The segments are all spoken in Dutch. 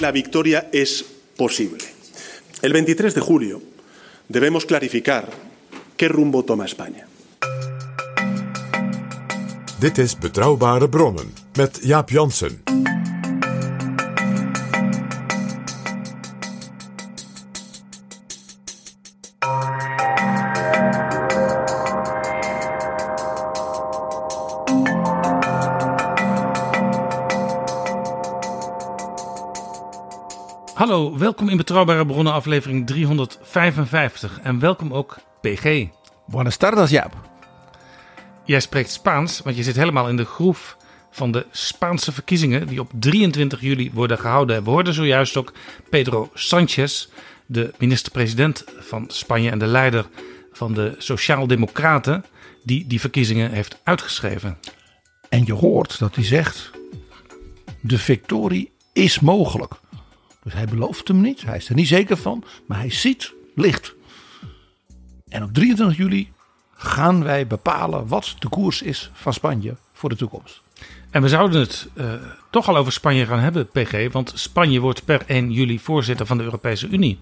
La victoria es posible. El 23 de julio debemos clarificar qué rumbo toma España. Hallo, welkom in Betrouwbare Bronnen aflevering 355 en welkom ook PG. Buenas tardes, Jaap. Jij spreekt Spaans, want je zit helemaal in de groef van de Spaanse verkiezingen die op 23 juli worden gehouden. We hoorden zojuist ook Pedro Sanchez, de minister-president van Spanje en de leider van de Sociaal-Democraten, die die verkiezingen heeft uitgeschreven. En je hoort dat hij zegt: de victorie is mogelijk. Dus hij belooft hem niet, hij is er niet zeker van, maar hij ziet licht. En op 23 juli gaan wij bepalen wat de koers is van Spanje voor de toekomst. En we zouden het eh, toch al over Spanje gaan hebben, PG, want Spanje wordt per 1 juli voorzitter van de Europese Unie.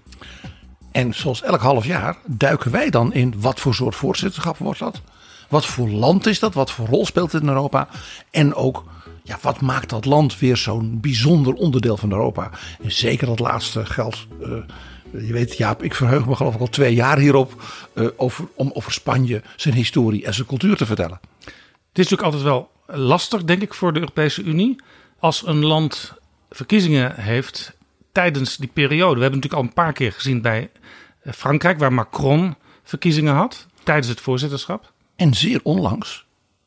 En zoals elk half jaar duiken wij dan in wat voor soort voorzitterschap wordt dat? Wat voor land is dat? Wat voor rol speelt het in Europa? En ook, ja, wat maakt dat land weer zo'n bijzonder onderdeel van Europa? En zeker dat laatste geldt. eh, je weet, Jaap, ik verheug me geloof ik al twee jaar hierop. eh, over, om over Spanje, zijn historie en zijn cultuur te vertellen. Het is natuurlijk altijd wel lastig, denk ik, voor de Europese Unie. Als een land verkiezingen heeft tijdens die periode. We hebben natuurlijk al een paar keer gezien bij eh, Frankrijk, waar Macron verkiezingen had tijdens het voorzitterschap. En zeer onlangs,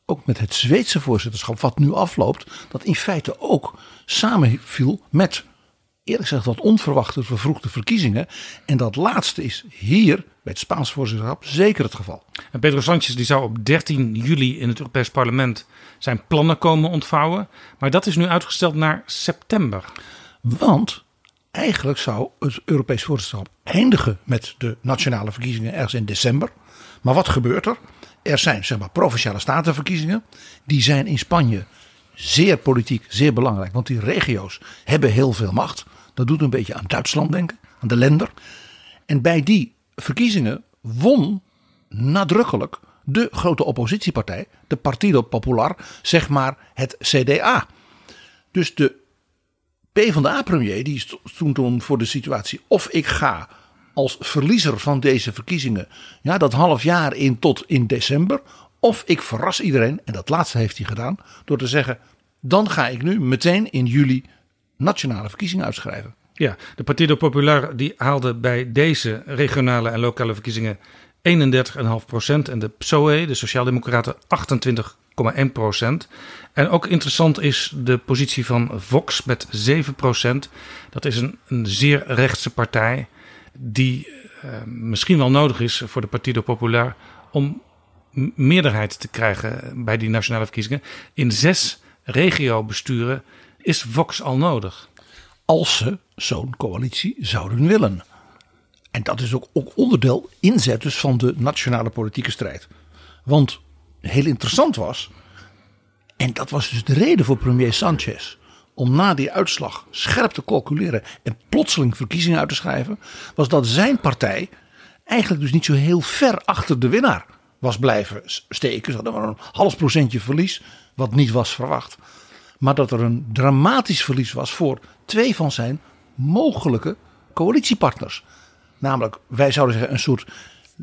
ook met het Zweedse voorzitterschap, wat nu afloopt, dat in feite ook samenviel met, eerlijk gezegd, wat onverwachte vervroegde verkiezingen. En dat laatste is hier, bij het Spaans voorzitterschap, zeker het geval. En Pedro Sanchez die zou op 13 juli in het Europees Parlement zijn plannen komen ontvouwen. Maar dat is nu uitgesteld naar september. Want eigenlijk zou het Europees voorzitterschap eindigen met de nationale verkiezingen ergens in december. Maar wat gebeurt er? Er zijn zeg maar provinciale statenverkiezingen. Die zijn in Spanje zeer politiek, zeer belangrijk. Want die regio's hebben heel veel macht. Dat doet een beetje aan Duitsland denken, aan de lender. En bij die verkiezingen won nadrukkelijk de grote oppositiepartij, de Partido Popular, zeg maar het CDA. Dus de PvdA-premier die stond toen voor de situatie of ik ga als verliezer van deze verkiezingen ja, dat half jaar in tot in december. Of ik verras iedereen, en dat laatste heeft hij gedaan, door te zeggen dan ga ik nu meteen in juli nationale verkiezingen uitschrijven. Ja, de Partido Popular die haalde bij deze regionale en lokale verkiezingen 31,5 procent. En de PSOE, de Sociaaldemocraten, 28,1 procent. En ook interessant is de positie van Vox met 7 procent. Dat is een, een zeer rechtse partij die eh, misschien wel nodig is voor de Partido Popular om meerderheid te krijgen bij die nationale verkiezingen. In zes regiobesturen is Vox al nodig. Als ze zo'n coalitie zouden willen. En dat is ook, ook onderdeel, inzet dus van de nationale politieke strijd. Want heel interessant was, en dat was dus de reden voor premier Sanchez om na die uitslag scherp te calculeren en plotseling verkiezingen uit te schrijven, was dat zijn partij eigenlijk dus niet zo heel ver achter de winnaar was blijven steken. Ze hadden maar een half procentje verlies. wat niet was verwacht. Maar dat er een dramatisch verlies was voor twee van zijn mogelijke coalitiepartners. Namelijk, wij zouden zeggen, een soort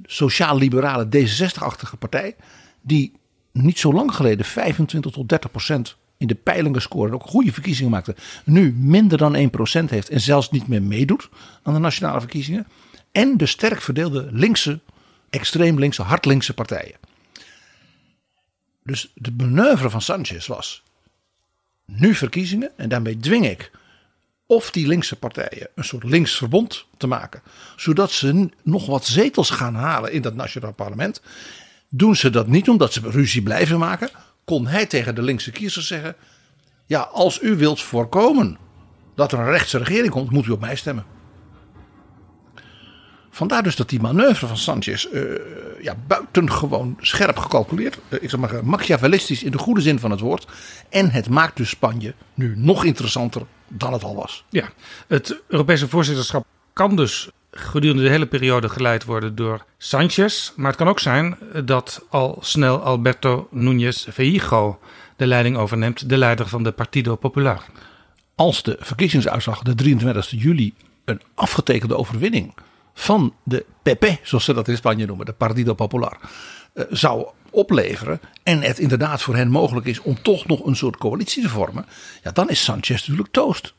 sociaal-liberale D66-achtige partij. Die niet zo lang geleden 25 tot 30 procent in de peilingen scoorde. Ook goede verkiezingen maakte. Nu minder dan 1 procent heeft en zelfs niet meer meedoet aan de nationale verkiezingen. En de sterk verdeelde linkse, extreem linkse, hardlinkse partijen. Dus de manoeuvre van Sanchez was nu verkiezingen en daarmee dwing ik of die linkse partijen een soort linksverbond te maken, zodat ze nog wat zetels gaan halen in dat nationaal parlement. Doen ze dat niet omdat ze ruzie blijven maken, kon hij tegen de linkse kiezers zeggen: Ja, als u wilt voorkomen dat er een rechtse regering komt, moet u op mij stemmen. Vandaar dus dat die manoeuvre van Sanchez uh, ja, buitengewoon scherp gecalculeerd. Uh, ik zeg maar machiavellistisch in de goede zin van het woord. En het maakt dus Spanje nu nog interessanter dan het al was. Ja, het Europese voorzitterschap kan dus gedurende de hele periode geleid worden door Sanchez. Maar het kan ook zijn dat al snel Alberto Núñez Feijo de leiding overneemt, de leider van de Partido Popular. Als de verkiezingsuitslag de 23 juli een afgetekende overwinning van de PP, zoals ze dat in Spanje noemen, de Partido Popular, uh, zou opleveren. En het inderdaad voor hen mogelijk is om toch nog een soort coalitie te vormen. Ja, dan is Sanchez natuurlijk toast.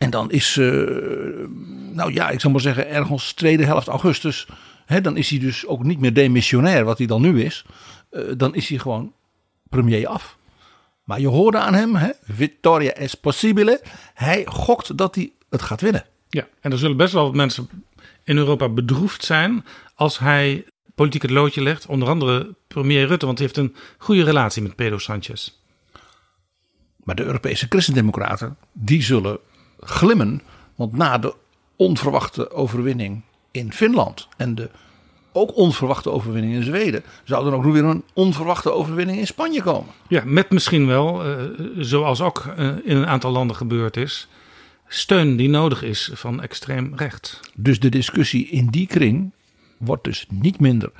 En dan is, uh, nou ja, ik zou maar zeggen, ergens tweede helft augustus. Hè, dan is hij dus ook niet meer demissionair, wat hij dan nu is. Uh, dan is hij gewoon premier af. Maar je hoorde aan hem, hè, Victoria es possibile. Hij gokt dat hij het gaat winnen. Ja, en er zullen best wel wat mensen in Europa bedroefd zijn als hij politiek het loodje legt. Onder andere premier Rutte, want hij heeft een goede relatie met Pedro Sanchez. Maar de Europese christendemocraten, die zullen glimmen. Want na de onverwachte overwinning in Finland en de ook onverwachte overwinning in Zweden, zou er ook nog weer een onverwachte overwinning in Spanje komen. Ja, met misschien wel, uh, zoals ook uh, in een aantal landen gebeurd is, steun die nodig is van extreem recht. Dus de discussie in die kring wordt dus niet minder.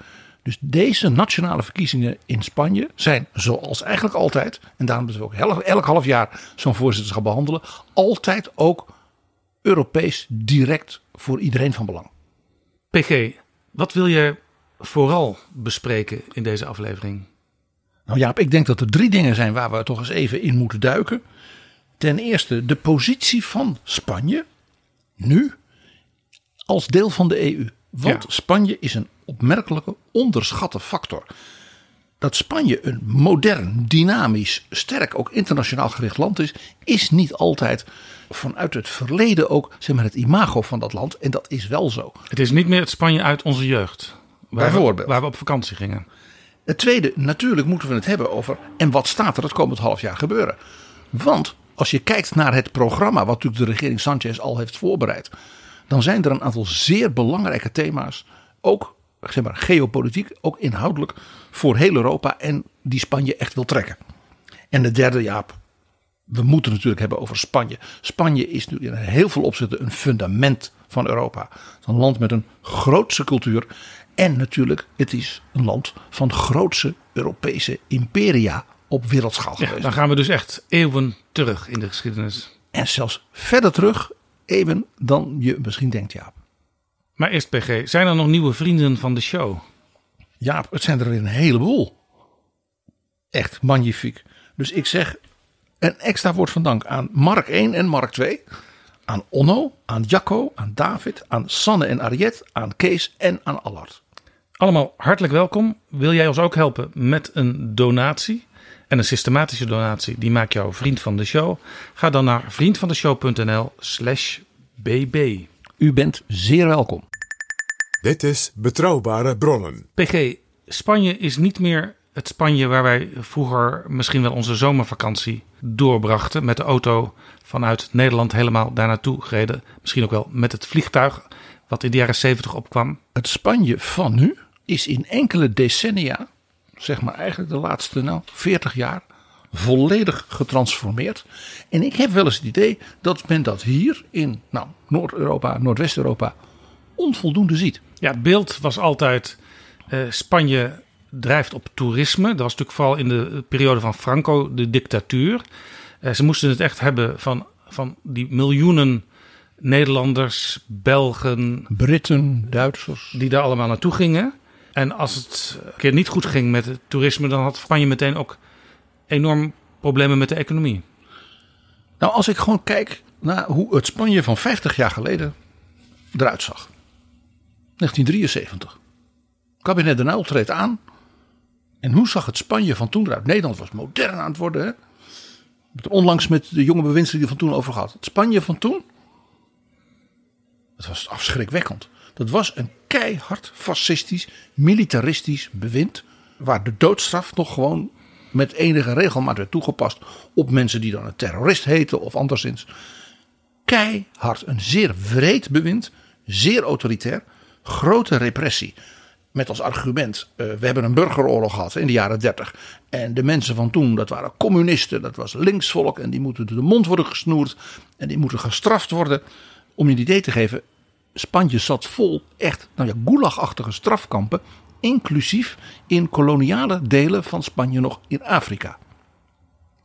Dus deze nationale verkiezingen in Spanje zijn zoals eigenlijk altijd, en daarom moeten we ook elk, half jaar zo'n voorzitterschap behandelen, altijd ook Europees direct voor iedereen van belang. PG, wat wil je vooral bespreken in deze aflevering? Nou Jaap, ik denk dat er drie dingen zijn waar we toch eens even in moeten duiken. Ten eerste de positie van Spanje nu als deel van de EU. Want ja. Spanje is een opmerkelijke onderschatte factor. Dat Spanje een modern, dynamisch, sterk ook internationaal gericht land is, is niet altijd vanuit het verleden ook zeg maar, het imago van dat land. En dat is wel zo. Het is niet meer het Spanje uit onze jeugd. Waar Bijvoorbeeld. We, waar we op vakantie gingen. Het tweede, natuurlijk moeten we het hebben over. En wat staat er het komend half jaar gebeuren? Want als je kijkt naar het programma, wat natuurlijk de regering Sanchez al heeft voorbereid. Dan zijn er een aantal zeer belangrijke thema's. Ook zeg maar, geopolitiek, ook inhoudelijk voor heel Europa. En die Spanje echt wil trekken. En de derde, Jaap. We moeten het natuurlijk hebben over Spanje. Spanje is nu in heel veel opzichten een fundament van Europa. Het is een land met een grootse cultuur. En natuurlijk, het is een land van grootse Europese imperia op wereldschaal geweest. Dan gaan we dus echt eeuwen terug in de geschiedenis. En zelfs verder terug, eeuwen dan je misschien denkt, Jaap. Maar eerst PG, zijn er nog nieuwe vrienden van de show? Jaap, het zijn er weer een heleboel. Echt magnifiek. Dus ik zeg een extra woord van dank aan Mark 1 en Mark 2. Aan Onno, aan Jacco, aan David, aan Sanne en Ariet, aan Kees en aan Allard. Allemaal hartelijk welkom. Wil jij ons ook helpen met een donatie? En een systematische donatie, die maakt jou vriend van de show. Ga dan naar vriendvandeshow.nl slash bb. U bent zeer welkom. Dit is Betrouwbare Bronnen. PG, Spanje is niet meer het Spanje waar wij vroeger misschien wel onze zomervakantie doorbrachten. Met de auto vanuit Nederland helemaal daar naartoe gereden. Misschien ook wel met het vliegtuig wat in de jaren 70 opkwam. Het Spanje van nu is in enkele decennia zeg maar eigenlijk de laatste nou, 40 jaar volledig getransformeerd. En ik heb wel eens het idee dat men dat hier in nou, Noord-Europa, Noordwest-Europa onvoldoende ziet. Ja, het beeld was altijd uh, Spanje drijft op toerisme. Dat was natuurlijk vooral in de periode van Franco de dictatuur. Eh, ze moesten het echt hebben van, van die miljoenen Nederlanders, Belgen, Britten, Duitsers. die daar allemaal naartoe gingen. En als het een keer niet goed ging met het toerisme, dan had Spanje meteen ook enorm problemen met de economie. Nou, als ik gewoon kijk naar hoe het Spanje van 50 jaar geleden eruit zag. 1973. Kabinet Den Uyl treedt aan. En hoe zag het Spanje van toen eruit? Nederland was modern aan het worden. Hè? Onlangs met de jonge bewindslieden van toen over gehad. Het Spanje van toen. Het was afschrikwekkend. Dat was een keihard fascistisch, militaristisch bewind. Waar de doodstraf nog gewoon met enige regelmaat werd toegepast op mensen die dan een terrorist heten of anderszins. Keihard, een zeer wreed bewind, zeer autoritair, grote repressie. Met als argument, uh, we hebben een burgeroorlog gehad in de jaren 30. En de mensen van toen, dat waren communisten, dat was linksvolk. En die moeten de mond worden gesnoerd. En die moeten gestraft worden. Om je een idee te geven, Spanje zat vol echt nou ja, gulagachtige strafkampen. Inclusief in koloniale delen van Spanje nog in Afrika.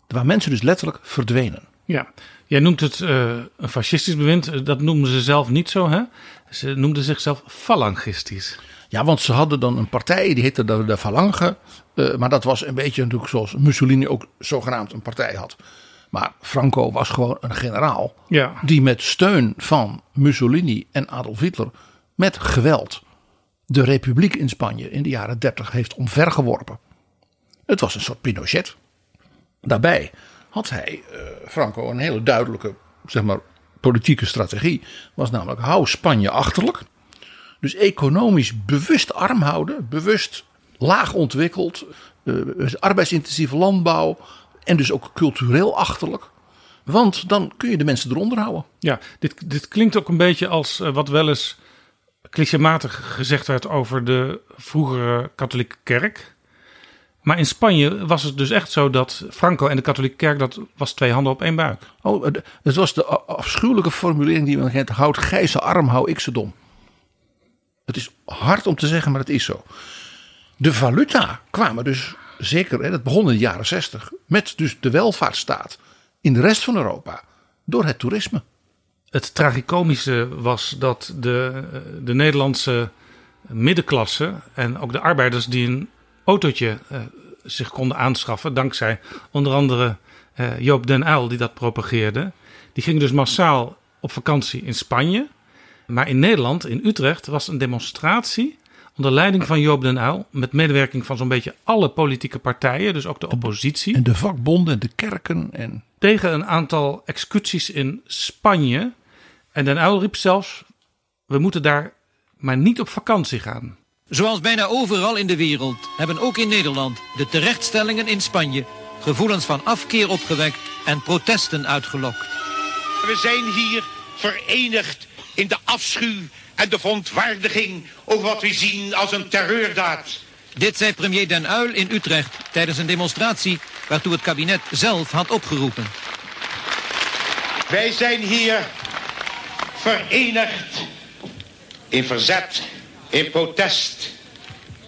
Waar mensen dus letterlijk verdwenen. Ja, jij noemt het uh, een fascistisch bewind. Dat noemden ze zelf niet zo, hè? Ze noemden zichzelf falangistisch. Ja, want ze hadden dan een partij, die heette de, de Falange. Uh, maar dat was een beetje natuurlijk zoals Mussolini ook zogenaamd een partij had. Maar Franco was gewoon een generaal. Ja. Die met steun van Mussolini en Adolf Hitler met geweld de republiek in Spanje in de jaren 30 heeft omvergeworpen. Het was een soort Pinochet. Daarbij had hij, uh, Franco, een hele duidelijke zeg maar, politieke strategie. Was namelijk hou Spanje achterlijk. Dus economisch bewust arm houden, bewust laag ontwikkeld, uh, arbeidsintensieve landbouw en dus ook cultureel achterlijk. Want dan kun je de mensen eronder houden. Ja, dit, dit klinkt ook een beetje als uh, wat wel eens clichématig gezegd werd over de vroegere katholieke kerk. Maar in Spanje was het dus echt zo dat Franco en de katholieke kerk, dat was twee handen op één buik. Oh, het was de afschuwelijke formulering die men kent, houd gij ze arm, hou ik ze dom. Het is hard om te zeggen, maar het is zo. De valuta kwamen dus zeker, hè, dat begon in de jaren zestig, met dus de welvaartsstaat in de rest van Europa door het toerisme. Het tragicomische was dat de, de Nederlandse middenklasse en ook de arbeiders die een autootje uh, zich konden aanschaffen, dankzij onder andere uh, Joop den Uyl die dat propageerde, die gingen dus massaal op vakantie in Spanje. Maar in Nederland, in Utrecht, was een demonstratie onder leiding van Joop den Uyl, met medewerking van zo'n beetje alle politieke partijen, dus ook de oppositie. En de vakbonden en de kerken. En... Tegen een aantal executies in Spanje. En den Uyl riep zelfs, we moeten daar maar niet op vakantie gaan. Zoals bijna overal in de wereld hebben ook in Nederland de terechtstellingen in Spanje gevoelens van afkeer opgewekt en protesten uitgelokt. We zijn hier verenigd in de afschuw en de verontwaardiging over wat we zien als een terreurdaad. Dit zei premier Den Uyl in Utrecht tijdens een demonstratie waartoe het kabinet zelf had opgeroepen. Wij zijn hier verenigd in verzet, in protest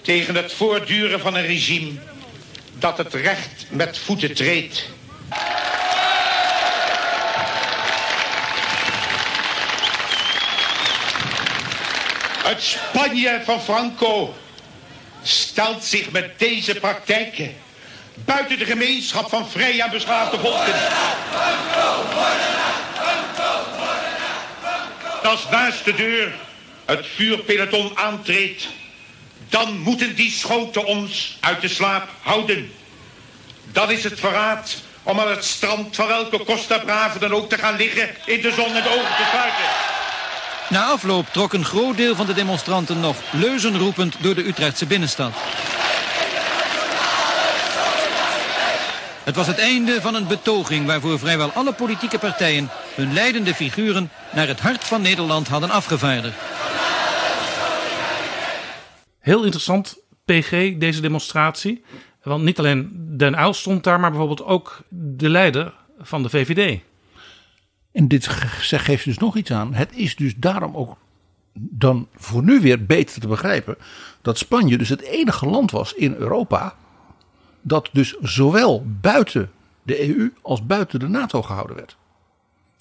tegen het voortduren van een regime dat het recht met voeten treedt. Het Spanje van Franco stelt zich met deze praktijken buiten de gemeenschap van vrij en beschaafde volken. Als naast de deur het vuurpeloton aantreedt, dan moeten die schoten ons uit de slaap houden. Dan is het verraad om aan het strand van welke Costa Brava dan ook te gaan liggen in de zon de ogen te sluiten. Na afloop trok een groot deel van de demonstranten nog leuzenroepend door de Utrechtse binnenstad. Het was het einde van een betoging waarvoor vrijwel alle politieke partijen hun leidende figuren naar het hart van Nederland hadden afgevaardigd. Heel interessant, PG, deze demonstratie. Want niet alleen Den Uyl stond daar, maar bijvoorbeeld ook de leider van de VVD. En dit geeft dus nog iets aan. Het is dus daarom ook dan voor nu weer beter te begrijpen dat Spanje dus het enige land was in Europa dat dus zowel buiten de EU als buiten de NATO gehouden werd.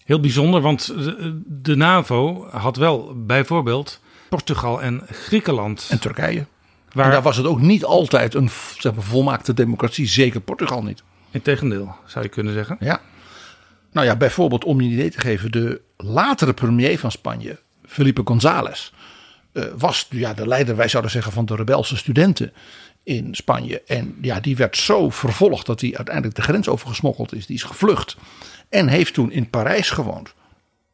Heel bijzonder, want de, de NAVO had wel bijvoorbeeld Portugal en Griekenland. En Turkije. Waar... En daar was het ook niet altijd een zeg maar, volmaakte democratie, zeker Portugal niet. Integendeel, zou je kunnen zeggen. Ja. Nou ja, bijvoorbeeld om je een idee te geven, de latere premier van Spanje, Felipe González, uh, was ja, de leider, wij zouden zeggen, van de rebelse studenten in Spanje. En ja, die werd zo vervolgd dat hij uiteindelijk de grens overgesmokkeld is. Die is gevlucht en heeft toen in Parijs gewoond.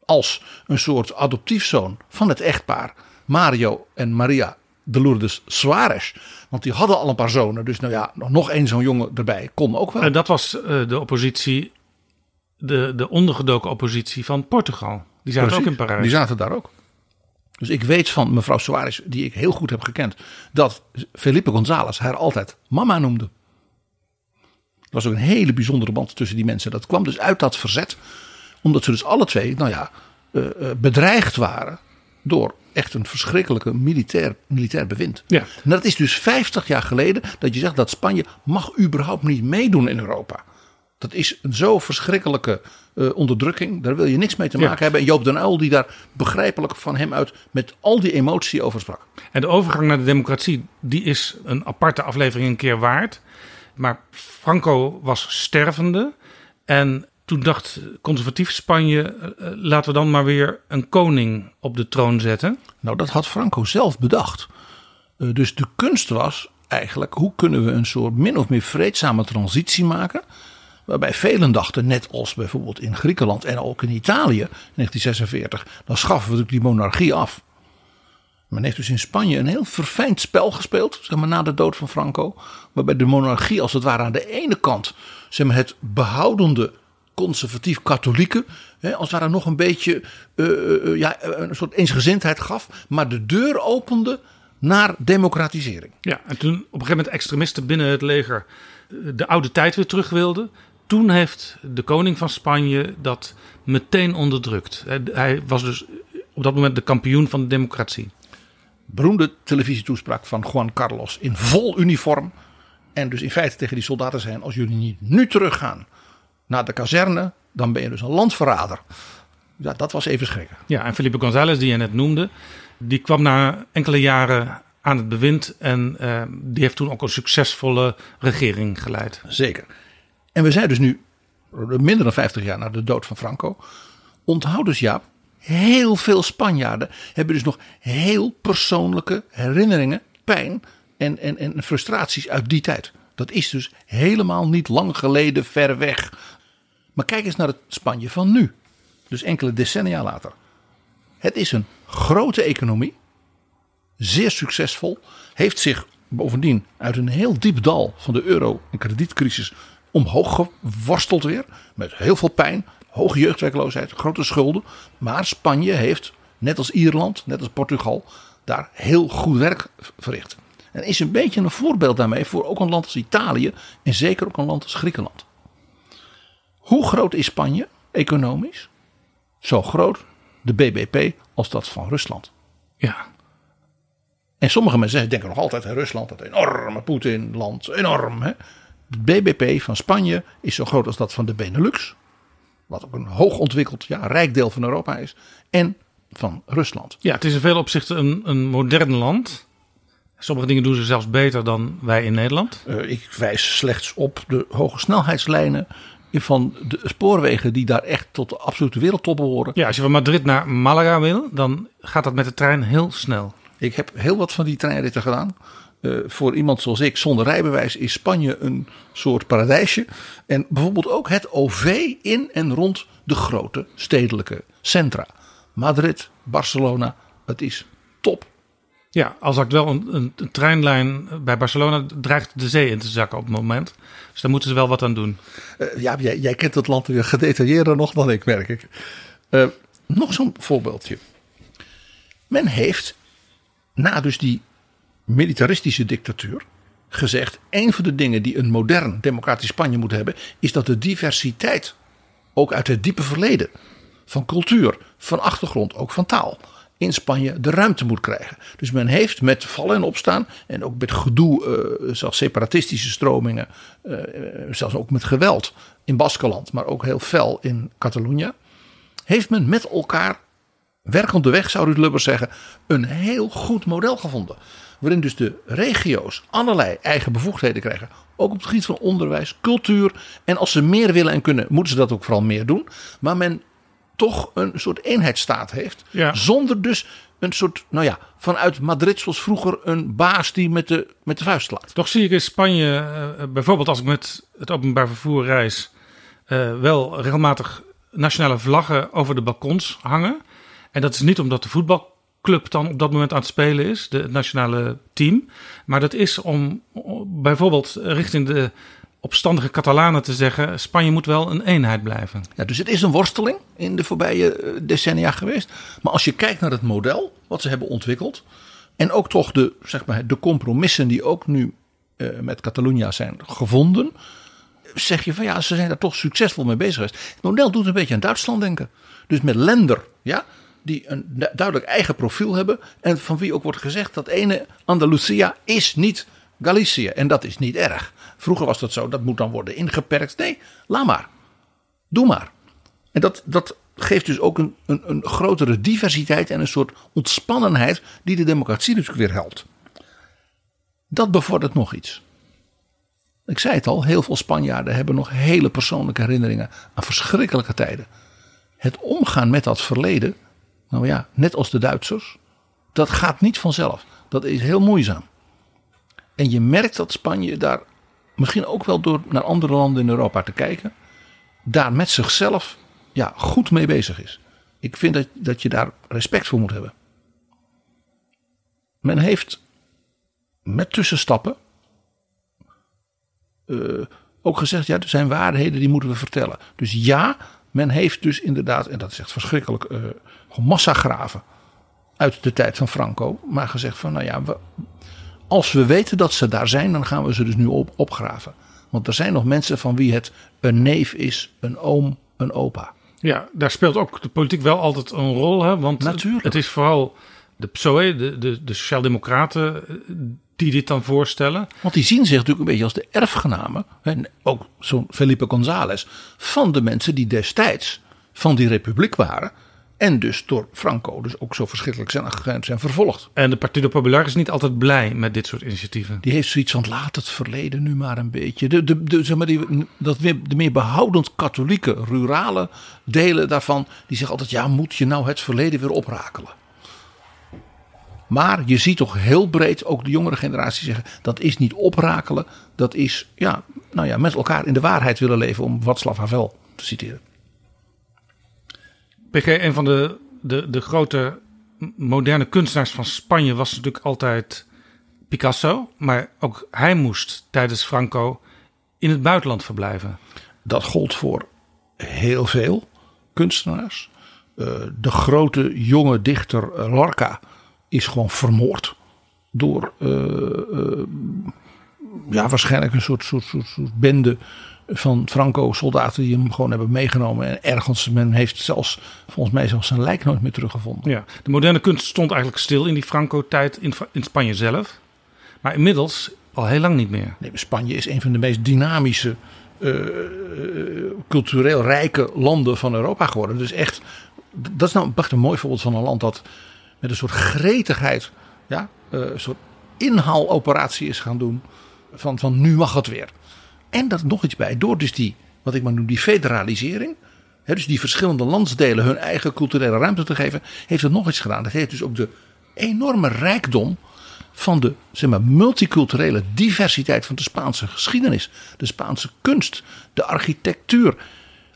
Als een soort adoptiefzoon van het echtpaar Mario en Maria de Lourdes Suarez. Want die hadden al een paar zonen. Dus nou ja, nog één zo'n jongen erbij kon ook wel. En dat was uh, de oppositie, de, de ondergedoken oppositie van Portugal. Die zaten Precies, ook in Parijs. Die zaten daar ook. Dus ik weet van mevrouw Suarez, die ik heel goed heb gekend, dat Felipe González haar altijd mama noemde. Er was ook een hele bijzondere band tussen die mensen. Dat kwam dus uit dat verzet, omdat ze dus alle twee, nou ja, uh, bedreigd waren door echt een verschrikkelijke militair, militair bewind. Ja. En dat is dus 50 jaar geleden dat je zegt dat Spanje mag überhaupt niet meedoen in Europa. Dat is een zo verschrikkelijke uh, onderdrukking. Daar wil je niks mee te maken hebben. En Joop den Uyl die daar begrijpelijk van hem uit met al die emotie over sprak. En de overgang naar de democratie, die is een aparte aflevering een keer waard. Maar Franco was stervende. En toen dacht conservatief Spanje, uh, laten we dan maar weer een koning op de troon zetten. Nou, dat had Franco zelf bedacht. Uh, dus de kunst was eigenlijk, hoe kunnen we een soort min of meer vreedzame transitie maken Waarbij velen dachten, net als bijvoorbeeld in Griekenland en ook in Italië in 1946, dan schaffen we natuurlijk die monarchie af. Men heeft dus in Spanje een heel verfijnd spel gespeeld, zeg maar na de dood van Franco. Waarbij de monarchie als het ware aan de ene kant zeg maar, het behoudende conservatief-katholieke, als het ware nog een beetje uh, ja, een soort eensgezindheid gaf, maar de deur opende naar democratisering. Ja, en toen op een gegeven moment extremisten binnen het leger de oude tijd weer terug wilden, toen heeft de koning van Spanje dat meteen onderdrukt. Hij was dus op dat moment de kampioen van de democratie. Beroemde televisietoespraak van Juan Carlos in vol uniform. En dus in feite tegen die soldaten zijn: als jullie niet nu teruggaan naar de kazerne, dan ben je dus een landverrader. Ja, dat was even schrikken. Ja, en Felipe González, die je net noemde, die kwam na enkele jaren aan het bewind en uh, die heeft toen ook een succesvolle regering geleid. Zeker. En we zijn dus nu minder dan 50 jaar na de dood van Franco. Onthoud dus Jaap, heel veel Spanjaarden hebben dus nog heel persoonlijke herinneringen, pijn en, en, en frustraties uit die tijd. Dat is dus helemaal niet lang geleden ver weg. Maar kijk eens naar het Spanje van nu. Dus enkele decennia later. Het is een grote economie. Zeer succesvol. Heeft zich bovendien uit een heel diep dal van de euro- en kredietcrisis omhoog geworsteld weer. Met heel veel pijn, hoge jeugdwerkloosheid, grote schulden. Maar Spanje heeft, net als Ierland, net als Portugal, daar heel goed werk verricht. En is een beetje een voorbeeld daarmee voor ook een land als Italië en zeker ook een land als Griekenland. Hoe groot is Spanje economisch? Zo groot de BBP als dat van Rusland. Ja. En sommige mensen denken nog altijd in Rusland, dat enorme Poetin-land, enorm. Hè? Het BBP van Spanje is zo groot als dat van de Benelux. Wat ook een hoogontwikkeld, ja, rijk deel van Europa is. En van Rusland. Ja, het is in veel opzichten een, een modern land. Sommige dingen doen ze zelfs beter dan wij in Nederland. Uh, ik wijs slechts op de hoge snelheidslijnen van de spoorwegen die daar echt tot de absolute wereldtop behoren. Ja, als je van Madrid naar Malaga wil, dan gaat dat met de trein heel snel. Ik heb heel wat van die treinritten gedaan. Uh, voor iemand zoals ik zonder rijbewijs is Spanje een soort paradijsje. En bijvoorbeeld ook het OV in en rond de grote stedelijke centra. Madrid, Barcelona, het is top. Ja, al zakt wel een, een, treinlijn bij Barcelona dreigt de zee in te zakken op het moment. Dus daar moeten ze wel wat aan doen. Uh, ja, jij, jij, kent het land weer gedetailleerder nog dan ik, merk ik. Uh, nog zo'n voorbeeldje. Men heeft na dus die militaristische dictatuur gezegd: een van de dingen die een modern democratisch Spanje moet hebben, is dat de diversiteit, ook uit het diepe verleden, van cultuur, van achtergrond, ook van taal, in Spanje de ruimte moet krijgen. Dus men heeft met vallen en opstaan en ook met gedoe, uh, zelfs separatistische stromingen, uh, zelfs ook met geweld in Baskeland, maar ook heel fel in Catalonië, heeft men met elkaar werkende weg, zou Ruud Lubbers zeggen, een heel goed model gevonden. Waarin dus de regio's allerlei eigen bevoegdheden krijgen. Ook op het gebied van onderwijs, cultuur. En als ze meer willen en kunnen, moeten ze dat ook vooral meer doen. Maar men toch een soort eenheidsstaat heeft. Zonder dus een soort, nou ja, vanuit Madrid zoals vroeger een baas die met de, met de vuist slaat. Toch zie ik in Spanje, uh, bijvoorbeeld als ik met het openbaar vervoer reis, uh, wel regelmatig nationale vlaggen over de balkons hangen. En dat is niet omdat de voetbalclub dan op dat moment aan het spelen is, de, het nationale team. Maar dat is om bijvoorbeeld richting de opstandige Catalanen te zeggen: Spanje moet wel een eenheid blijven. Ja, dus het is een worsteling in de voorbije eh, decennia geweest. Maar als je kijkt naar het model wat ze hebben ontwikkeld. En ook toch de, zeg maar, de compromissen die ook nu uh, met Catalunya zijn gevonden. Zeg je van ja, ze zijn daar toch succesvol mee bezig geweest. Het model doet een beetje aan Duitsland denken. Dus met Länder, ja, die een duidelijk eigen profiel hebben. En van wie ook wordt gezegd dat ene Andalusia is niet Galicië. En dat is niet erg. Vroeger was dat zo, dat moet dan worden ingeperkt. Nee, laat maar. Doe maar. En dat, dat geeft dus ook een, een, een grotere diversiteit en een soort ontspannenheid die de democratie natuurlijk weer helpt. Dat bevordert nog iets. Ik zei het al, heel veel Spanjaarden hebben nog hele persoonlijke herinneringen aan verschrikkelijke tijden. Het omgaan met dat verleden, nou ja, net als de Duitsers, dat gaat niet vanzelf. Dat is heel moeizaam. En je merkt dat Spanje daar, misschien ook wel door naar andere landen in Europa te kijken, daar met zichzelf ja, goed mee bezig is. Ik vind dat, dat je daar respect voor moet hebben. Men heeft met tussenstappen uh, ook gezegd, ja, er zijn waarheden die moeten we vertellen. Dus ja, men heeft dus inderdaad, en dat is echt verschrikkelijk, uh, massagraven uit de tijd van Franco. Maar gezegd van, nou ja, we, als we weten dat ze daar zijn, dan gaan we ze dus nu op, opgraven. Want er zijn nog mensen van wie het een neef is, een oom, een opa. Ja, daar speelt ook de politiek wel altijd een rol. Hè? Want Natuurlijk. het is vooral de PSOE, de, de, de Sociaaldemocraten, die dit dan voorstellen. Want die zien zich natuurlijk een beetje als de erfgenamen. En ook zo'n Felipe González. Van de mensen die destijds van die republiek waren. En dus door Franco dus ook zo verschrikkelijk zijn, zijn vervolgd. En de Partido Popular is niet altijd blij met dit soort initiatieven. Die heeft zoiets van laat het verleden nu maar een beetje. De, de, de, zeg maar die, dat weer, de meer behoudend katholieke, rurale delen daarvan. Die zeggen altijd ja moet je nou het verleden weer oprakelen. Maar je ziet toch heel breed ook de jongere generatie zeggen dat is niet oprakelen. Dat is ja, nou ja, met elkaar in de waarheid willen leven om Václav Havel te citeren. PG, een van de, de, de grote moderne kunstenaars van Spanje was natuurlijk altijd Picasso. Maar ook hij moest tijdens Franco in het buitenland verblijven. Dat gold voor heel veel kunstenaars. Uh, de grote jonge dichter Lorca is gewoon vermoord door uh, uh, ja, waarschijnlijk een soort, soort, soort, soort bende van Franco-soldaten die hem gewoon hebben meegenomen. En ergens, men heeft zelfs, volgens mij zelfs zijn lijk nooit meer teruggevonden. Ja, de moderne kunst stond eigenlijk stil in die Franco-tijd in, in Spanje zelf. Maar inmiddels al heel lang niet meer. Nee, Spanje is een van de meest dynamische, uh, cultureel rijke landen van Europa geworden. Dus echt, dat is nou echt een mooi voorbeeld van een land dat met een soort gretigheid, ja, een soort inhaaloperatie is gaan doen. Van, van nu mag het weer. En dat nog iets bij, door dus die, wat ik maar noem, die federalisering. Dus die verschillende landsdelen hun eigen culturele ruimte te geven. Heeft het nog iets gedaan. Dat heeft dus ook de enorme rijkdom van de zeg maar, multiculturele diversiteit van de Spaanse geschiedenis. De Spaanse kunst, de architectuur.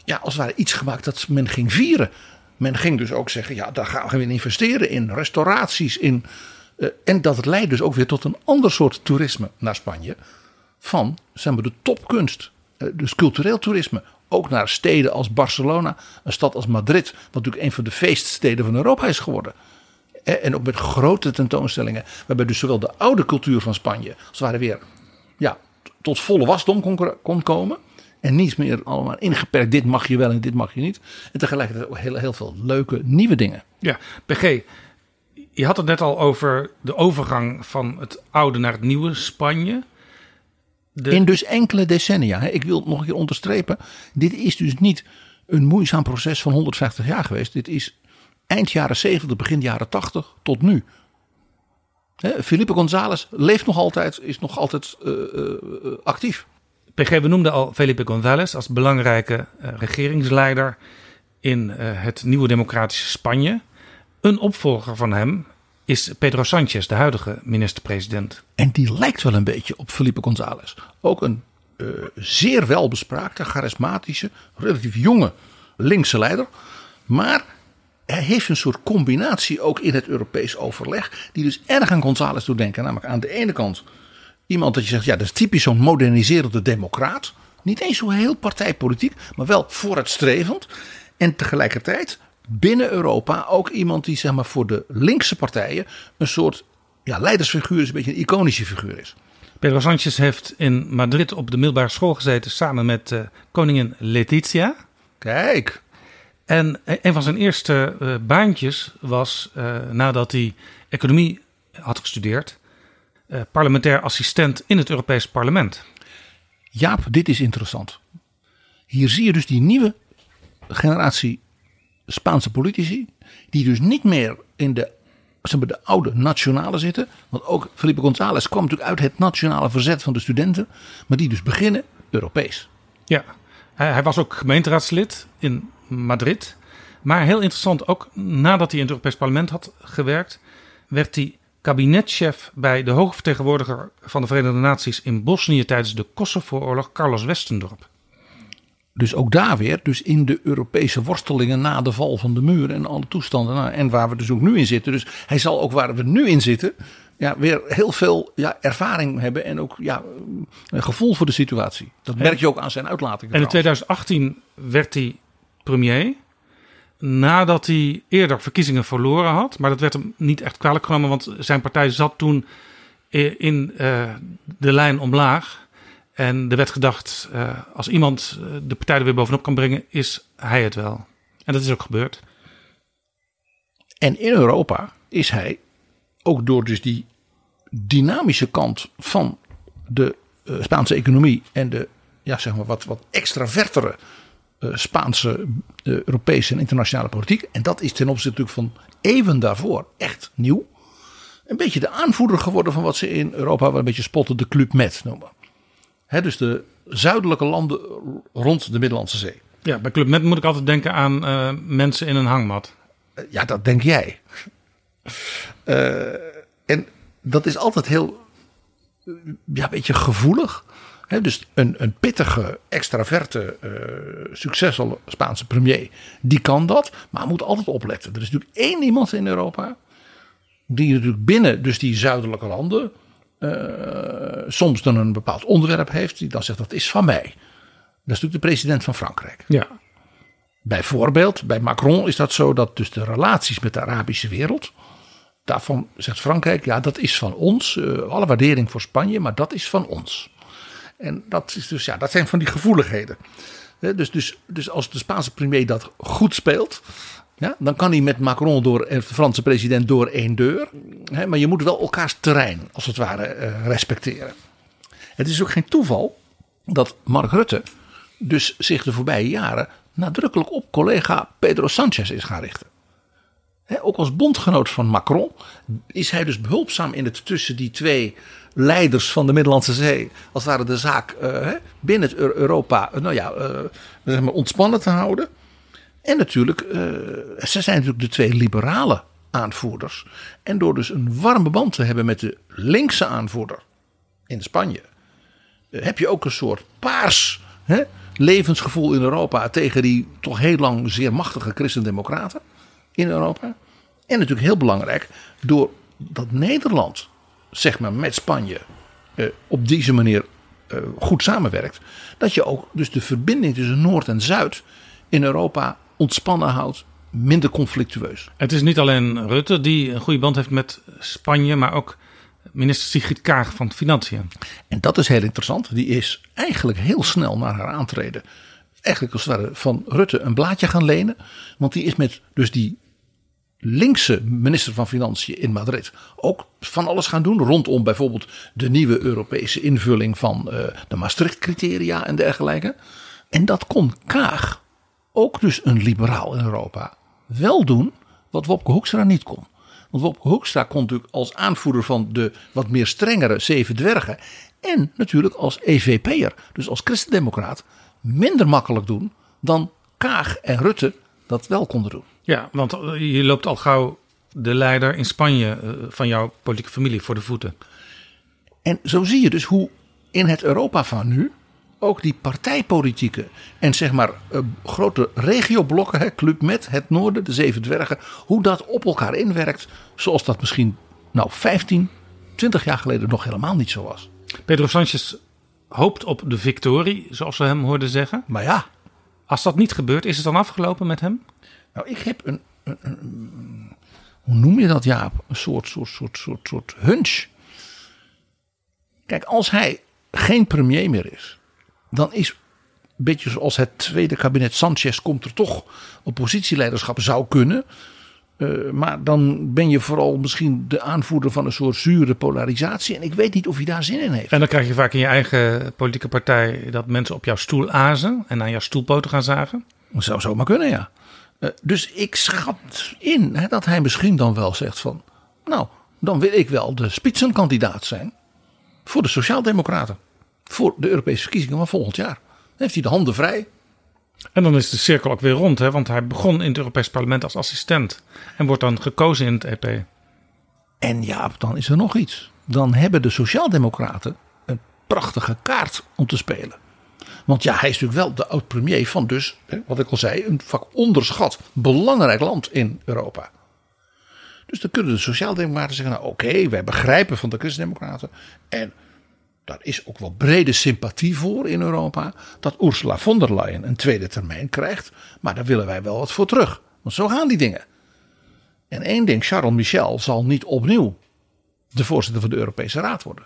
Ja, als het ware iets gemaakt dat men ging vieren. Men ging dus ook zeggen, ja, daar gaan we in investeren in restauraties. In, uh, en dat leidt dus ook weer tot een ander soort toerisme naar Spanje van zeg maar, de topkunst. Eh, dus cultureel toerisme. Ook naar steden als Barcelona, een stad als Madrid, wat natuurlijk een van de feeststeden van Europa is geworden. En ook met grote tentoonstellingen, waarbij dus zowel de oude cultuur van Spanje, als het weer ja, tot volle wasdom kon, kon komen. En niets meer allemaal ingeperkt, dit mag je wel en dit mag je niet. En tegelijkertijd ook heel, heel veel leuke nieuwe dingen. Ja, PG, Je had het net al over de overgang van het oude naar het nieuwe Spanje. De... In dus enkele decennia. Hè. Ik wil nog een keer onderstrepen. Dit is dus niet een moeizaam proces van 150 jaar geweest. Dit is eind jaren 70, begin jaren 80 tot nu. Hè, Felipe González leeft nog altijd, is nog altijd uh, uh, actief. PG, we noemden al Felipe González als belangrijke uh, regeringsleider in het nieuwe democratische Spanje. Een opvolger van hem is Pedro Sanchez, de huidige minister-president. En die lijkt wel een beetje op Felipe González. Ook een zeer welbespraakte, charismatische, relatief jonge linkse leider. Maar hij heeft een soort combinatie ook in het Europees overleg. Die dus erg aan González doet denken. Namelijk aan de ene kant iemand dat je zegt. Ja dat is typisch zo'n moderniserende democraat. Niet eens zo heel partijpolitiek. Maar wel vooruitstrevend. En tegelijkertijd binnen Europa ook iemand die zeg maar voor de linkse partijen. Een soort ja, leidersfiguur is. Een beetje een iconische figuur is. Pedro Sanchez heeft in Madrid op de middelbare school gezeten. Samen met uh, koningin Letizia. Kijk. En een van zijn eerste uh, baantjes was, uh, nadat hij economie had gestudeerd, parlementair assistent in het Europees Parlement. Jaap, dit is interessant. Hier zie je dus die nieuwe generatie Spaanse politici, die dus niet meer in de, zeg de oude nationale zitten. Want ook Felipe González kwam natuurlijk uit het nationale verzet van de studenten, maar die dus beginnen Europees. Ja, hij, hij was ook gemeenteraadslid in Madrid. Maar heel interessant, ook nadat hij in het Europees Parlement had gewerkt, werd hij kabinetchef bij de hoge vertegenwoordiger van de Verenigde Naties in Bosnië tijdens de Kosovo-oorlog, Carlos Westendorp. Dus ook daar weer, dus in de Europese worstelingen na de val van de muur en alle toestanden. Nou, en waar we dus ook nu in zitten. Dus hij zal ook waar we nu in zitten, ja, weer heel veel ja, ervaring hebben en ook ja, een gevoel voor de situatie. Dat merk je ook aan zijn uitlatingen. En in 2018 werd hij premier. Nadat hij eerder verkiezingen verloren had. Maar dat werd hem niet echt kwalijk genomen. Want zijn partij zat toen in uh, de lijn omlaag. En er werd gedacht, uh, als iemand de partij er weer bovenop kan brengen, is hij het wel. En dat is ook gebeurd. En in Europa is hij, ook door dus die dynamische kant van de uh, Spaanse economie en de ja, zeg maar wat, wat extravertere Spaanse, Europese en internationale politiek. En dat is ten opzichte natuurlijk van even daarvoor echt nieuw. Een beetje de aanvoerder geworden van wat ze in Europa wel een beetje spotten de Club Med noemen. He, dus de zuidelijke landen rond de Middellandse Zee. Ja, bij Club Med moet ik altijd denken aan uh, mensen in een hangmat. ja, dat denk jij. en dat is altijd heel, ja, een beetje gevoelig. He, dus een, een pittige, extraverte, uh, succesvolle Spaanse premier, die kan dat, maar moet altijd opletten. Er is natuurlijk één iemand in Europa, die natuurlijk binnen dus die zuidelijke landen uh, soms dan een bepaald onderwerp heeft, die dan zegt dat is van mij. Dat is natuurlijk de president van Frankrijk. Ja. Bijvoorbeeld, bij Macron is dat zo dat dus de relaties met de Arabische wereld, daarvan zegt Frankrijk, ja dat is van ons, uh, alle waardering voor Spanje, maar dat is van ons. En dat, is dus, ja, dat zijn van die gevoeligheden. Dus, dus, dus als de Spaanse premier dat goed speelt, ja, dan kan hij met Macron door, en de Franse president door één deur. Hè, maar je moet wel elkaars terrein, als het ware, uh, respecteren. Het is ook geen toeval dat Mark Rutte dus zich de voorbije jaren nadrukkelijk op collega Pedro Sanchez is gaan richten. He, ook als bondgenoot van Macron is hij dus behulpzaam in het tussen die twee leiders van de Middellandse Zee, als het ware de zaak uh, binnen Europa nou ja, zeg maar ontspannen te houden. En natuurlijk, uh, ze zijn natuurlijk de twee liberale aanvoerders. En door dus een warme band te hebben met de linkse aanvoerder in Spanje, heb je ook een soort paars hè, levensgevoel in Europa tegen die toch heel lang zeer machtige christendemocraten in Europa. En natuurlijk heel belangrijk, door dat Nederland zeg maar met Spanje uh, op deze manier goed samenwerkt, dat je ook dus de verbinding tussen Noord en Zuid in Europa ontspannen houdt, minder conflictueus. Het is niet alleen Rutte die een goede band heeft met Spanje, maar ook minister Sigrid Kaag van Financiën. En dat is heel interessant. Die is eigenlijk heel snel na haar aantreden, eigenlijk als het ware van Rutte een blaadje gaan lenen, want die is met dus die linkse minister van Financiën in Madrid ook van alles gaan doen. Rondom bijvoorbeeld de nieuwe Europese invulling van uh, de Maastricht-criteria en dergelijke. En dat kon Kaag, ook dus een liberaal in Europa, wel doen wat Wopke Hoekstra niet kon. Want Wopke Hoekstra kon natuurlijk als aanvoerder van de wat meer strengere Zeven Dwergen. En natuurlijk als EVP'er, dus als christendemocraat, minder makkelijk doen dan Kaag en Rutte dat wel konden doen. Ja, want je loopt al gauw de leider in Spanje eh, van jouw politieke familie voor de voeten. En zo zie je dus hoe in het Europa van nu ook die partijpolitieke en zeg maar uh, grote regioblokken, hè, Club Met, het Noorden, de Zeven Dwergen, hoe dat op elkaar inwerkt, zoals dat misschien nou 15, 20 jaar geleden nog helemaal niet zo was. Pedro Sanchez hoopt op de victorie, zoals we hem hoorden zeggen. Maar ja. Als dat niet gebeurt, is het dan afgelopen met hem? Nou, ik heb een, een, een hoe noem je dat Jaap? Een soort, soort, soort, soort, soort hunch. Kijk, als hij geen premier meer is, dan is een beetje zoals het tweede kabinet Sanchez komt er toch oppositieleiderschap zou kunnen. Uh, maar dan ben je vooral misschien de aanvoerder van een soort zure polarisatie. En ik weet niet of hij daar zin in heeft. En dan krijg je vaak in je eigen politieke partij dat mensen op jouw stoel azen en aan jouw stoelpoten gaan zagen. Dat zou zomaar kunnen, ja. Uh, dus ik schat in hè, dat hij misschien dan wel zegt van... Nou, dan wil ik wel de spitsenkandidaat zijn voor de Sociaaldemocraten. Voor de Europese verkiezingen van volgend jaar. Dan heeft hij de handen vrij. En dan is de cirkel ook weer rond, hè? want hij begon in het Europees Parlement als assistent en wordt dan gekozen in het EP. En ja, dan is er nog iets. Dan hebben de Sociaaldemocraten een prachtige kaart om te spelen. Want ja, hij is natuurlijk wel de oud-premier van dus, wat ik al zei, een vaak onderschat belangrijk land in Europa. Dus dan kunnen de Sociaaldemocraten zeggen, nou oké, wij begrijpen van de Christendemocraten. En daar is ook wel brede sympathie voor in Europa. Dat Ursula von der Leyen een tweede termijn krijgt. Maar daar willen wij wel wat voor terug. Want zo gaan die dingen. En één ding, Charles Michel zal niet opnieuw de voorzitter van de Europese Raad worden.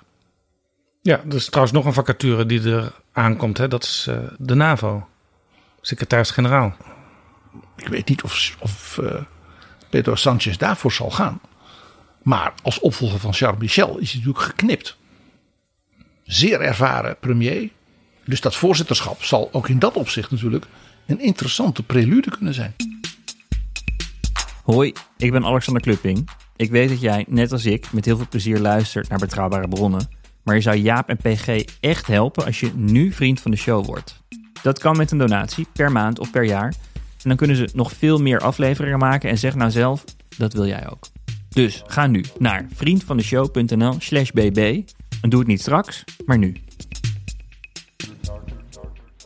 Ja, er is trouwens nog een vacature die er aankomt. Hè? Dat is uh, de NAVO. Secretaris-generaal. Ik weet niet of, of uh, Pedro Sanchez daarvoor zal gaan. Maar als opvolger van Charles Michel is hij natuurlijk geknipt zeer ervaren premier. Dus dat voorzitterschap zal ook in dat opzicht natuurlijk een interessante prelude kunnen zijn. Hoi, ik ben Alexander Klupping. Ik weet dat jij, net als ik, met heel veel plezier luistert naar betrouwbare bronnen. Maar je zou Jaap en PG echt helpen als je nu vriend van de show wordt. Dat kan met een donatie, per maand of per jaar. En dan kunnen ze nog veel meer afleveringen maken en zeg nou zelf, dat wil jij ook. Dus ga nu naar vriendvandeshow.nl slash bb en doe het niet straks, maar nu.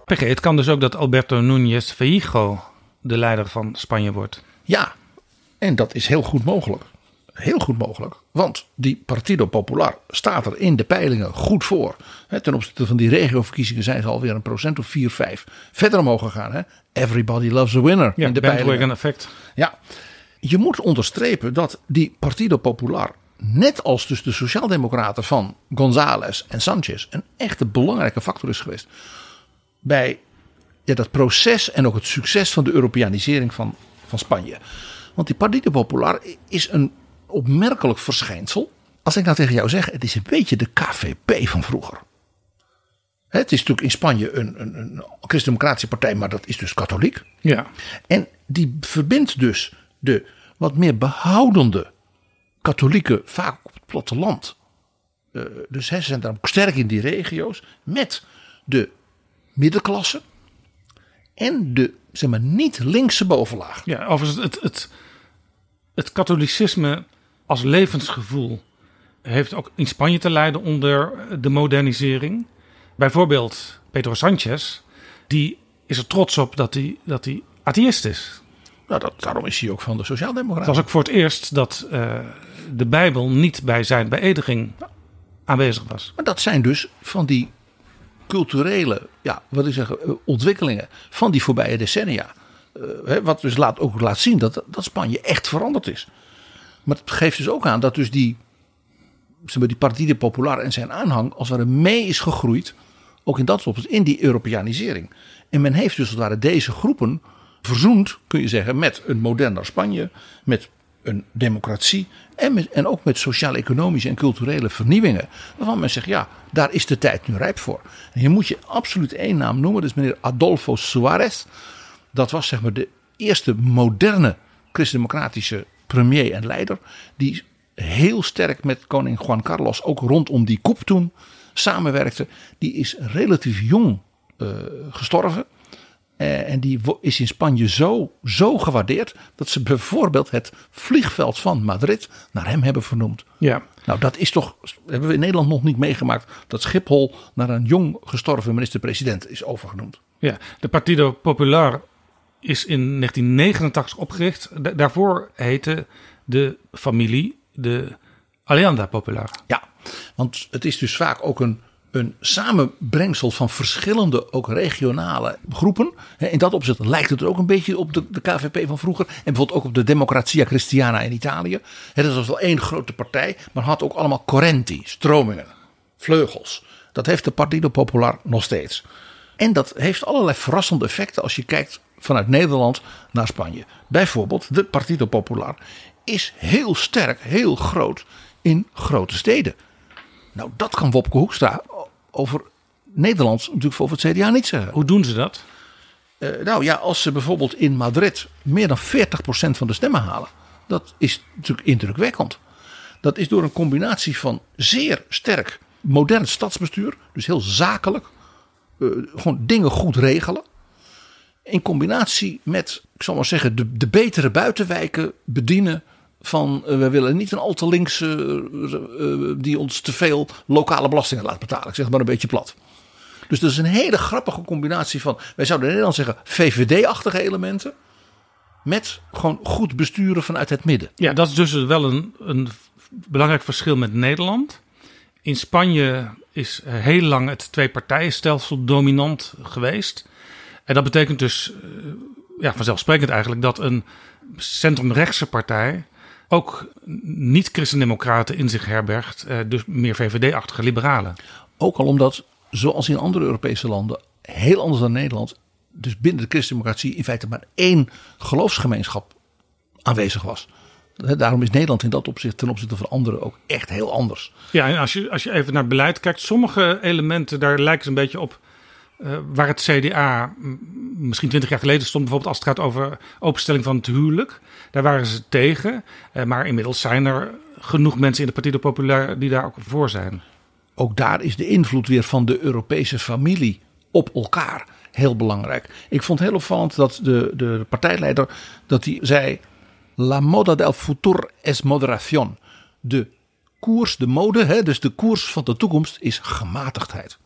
PG, het kan dus ook dat Alberto Núñez Feijo de leider van Spanje wordt. Ja, en dat is heel goed mogelijk. Heel goed mogelijk. Want die Partido Popular staat er in de peilingen goed voor. ten opzichte van die regioverkiezingen zijn ze alweer een procent of 4, 5 verder mogen gaan. He. Everybody loves a winner ja, in de peilingen. effect. Ja, je moet onderstrepen dat die Partido Popular net als dus de Sociaaldemocraten van González en Sanchez, een echte belangrijke factor is geweest bij ja, dat proces en ook het succes van de Europeanisering van, van Spanje. Want die Partido Popular is een opmerkelijk verschijnsel. Als ik nou tegen jou zeg, het is een beetje de KVP van vroeger. Het is natuurlijk in Spanje een, een, een christendemocratische partij, maar dat is dus katholiek. Ja. En die verbindt dus de wat meer behoudende katholieken, vaak op het platteland. Uh, dus ze zijn dan sterk in die regio's. Met de middenklasse. En de zeg maar, niet linkse bovenlaag. Ja, overigens, het, het, het katholicisme als levensgevoel heeft ook in Spanje te lijden onder de modernisering. Bijvoorbeeld Pedro Sanchez, die is er trots op dat hij, dat hij atheïst is. Nou, dat, daarom is hij ook van de Sociaaldemocraten. Het was ook voor het eerst dat uh, de Bijbel niet bij zijn beëdiging aanwezig was. Maar dat zijn dus van die culturele ja, wat ik zeg, ontwikkelingen van die voorbije decennia. Uh, wat dus laat, ook laat zien dat, dat Spanje echt veranderd is. Maar het geeft dus ook aan dat dus die, die Partide Popular en zijn aanhang als het ware mee is gegroeid. Ook in dat opzicht, in die Europeanisering. En men heeft dus als ware deze groepen verzoend, kun je zeggen, met een moderner Spanje. Met een democratie en, en ook met sociaal-economische en culturele vernieuwingen. Waarvan men zegt, ja, daar is de tijd nu rijp voor. En hier moet je absoluut één naam noemen, dat is meneer Adolfo Suarez. Dat was zeg maar de eerste moderne christendemocratische premier en leider. Die heel sterk met koning Juan Carlos, ook rondom die koep toen, samenwerkte. Die is relatief jong uh, gestorven. Uh, en die is in Spanje zo, zo gewaardeerd dat ze bijvoorbeeld het vliegveld van Madrid naar hem hebben vernoemd. Ja. Nou, dat is toch, hebben we in Nederland nog niet meegemaakt, dat Schiphol naar een jong gestorven minister-president is overgenoemd. Ja, de Partido Popular is in 1989 opgericht. Da daarvoor heette de familie de Alianza Popular. Ja, want het is dus vaak ook een, een samenbrengsel van verschillende, ook regionale groepen. In dat opzicht lijkt het ook een beetje op de, de KVP van vroeger. En bijvoorbeeld ook op de Democrazia Cristiana in Italië. Dat was wel één grote partij, maar had ook allemaal correnti, stromingen, vleugels. Dat heeft de Partido Popular nog steeds. En dat heeft allerlei verrassende effecten als je kijkt vanuit Nederland naar Spanje. Bijvoorbeeld de Partido Popular is heel sterk, heel groot in grote steden. Nou, dat kan Wopke Hoekstra over Nederland natuurlijk over het CDA niet zeggen. Hoe doen ze dat? Uh, nou ja, als ze bijvoorbeeld in Madrid meer dan 40% van de stemmen halen. Dat is natuurlijk indrukwekkend. Dat is door een combinatie van zeer sterk modern stadsbestuur. Dus heel zakelijk. Uh, gewoon dingen goed regelen. In combinatie met, ik zal maar zeggen, de, de betere buitenwijken bedienen van uh, we willen niet een al te linkse uh, die ons te veel lokale belastingen laat betalen. Ik zeg maar een beetje plat. Dus dat is een hele grappige combinatie van, wij zouden in Nederland zeggen, VVD-achtige elementen. Met gewoon goed besturen vanuit het midden. Ja, dat is dus wel een, een belangrijk verschil met Nederland. In Spanje is heel lang het twee-partijenstelsel dominant geweest. En dat betekent dus ja, vanzelfsprekend eigenlijk dat een centrumrechtse partij ook niet-christendemocraten in zich herbergt. Dus meer VVD-achtige liberalen. Ook al omdat, zoals in andere Europese landen, heel anders dan Nederland, dus binnen de christendemocratie in feite maar één geloofsgemeenschap aanwezig was. Daarom is Nederland in dat opzicht ten opzichte van anderen ook echt heel anders. Ja, en als je, als je even naar beleid kijkt, sommige elementen daar lijken ze een beetje op uh, waar het CDA misschien twintig jaar geleden stond, bijvoorbeeld als het gaat over openstelling van het huwelijk. Daar waren ze tegen. Uh, maar inmiddels zijn er genoeg mensen in de Partido Popular die daar ook voor zijn. Ook daar is de invloed weer van de Europese familie op elkaar heel belangrijk. Ik vond heel opvallend dat de, de partijleider dat hij zei: La moda del futur es moderación. De koers, de mode, hè, dus de koers van de toekomst is gematigdheid.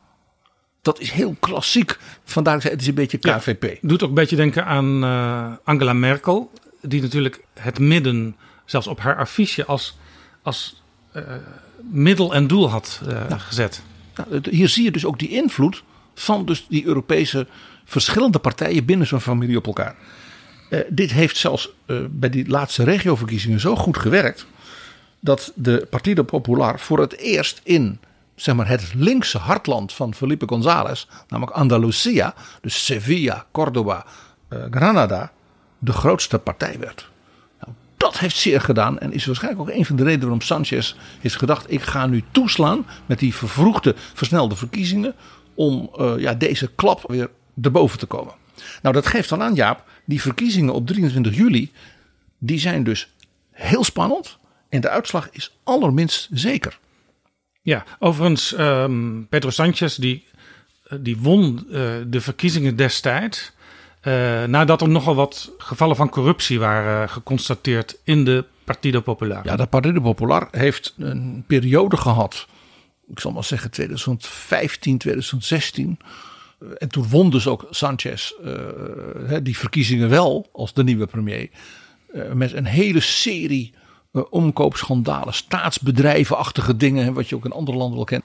Dat is heel klassiek. Vandaar het is een beetje KVP. Ja, doet ook een beetje denken aan uh, Angela Merkel. Die natuurlijk het midden zelfs op haar affiche als, als uh, middel en doel had uh, nou, gezet. Nou, hier zie je dus ook die invloed van dus die Europese verschillende partijen binnen zo'n familie op elkaar. dit heeft zelfs bij die laatste regioverkiezingen zo goed gewerkt. Dat de Partido Popular voor het eerst in zeg maar, het linkse hartland van Felipe González, namelijk Andalusia, dus Sevilla, Córdoba, uh, Granada, de grootste partij werd. Nou, dat heeft zeer gedaan en is waarschijnlijk ook een van de redenen waarom Sanchez heeft gedacht: ik ga nu toeslaan met die vervroegde, versnelde verkiezingen om uh, ja, deze klap weer erboven te komen. Nou, dat geeft dan aan, Jaap, die verkiezingen op 23 juli, die zijn dus heel spannend en de uitslag is allerminst zeker. Ja, overigens, um, Pedro Sanchez die, die won uh, de verkiezingen destijds. Uh, nadat er nogal wat gevallen van corruptie waren geconstateerd in de Partido Popular. Ja, de Partido Popular heeft een periode gehad. Ik zal maar zeggen 2015, 2016. En toen won dus ook Sanchez die verkiezingen wel als de nieuwe premier. met een hele serie uh, omkoopschandalen, staatsbedrijvenachtige dingen, wat je ook in andere landen wel kent.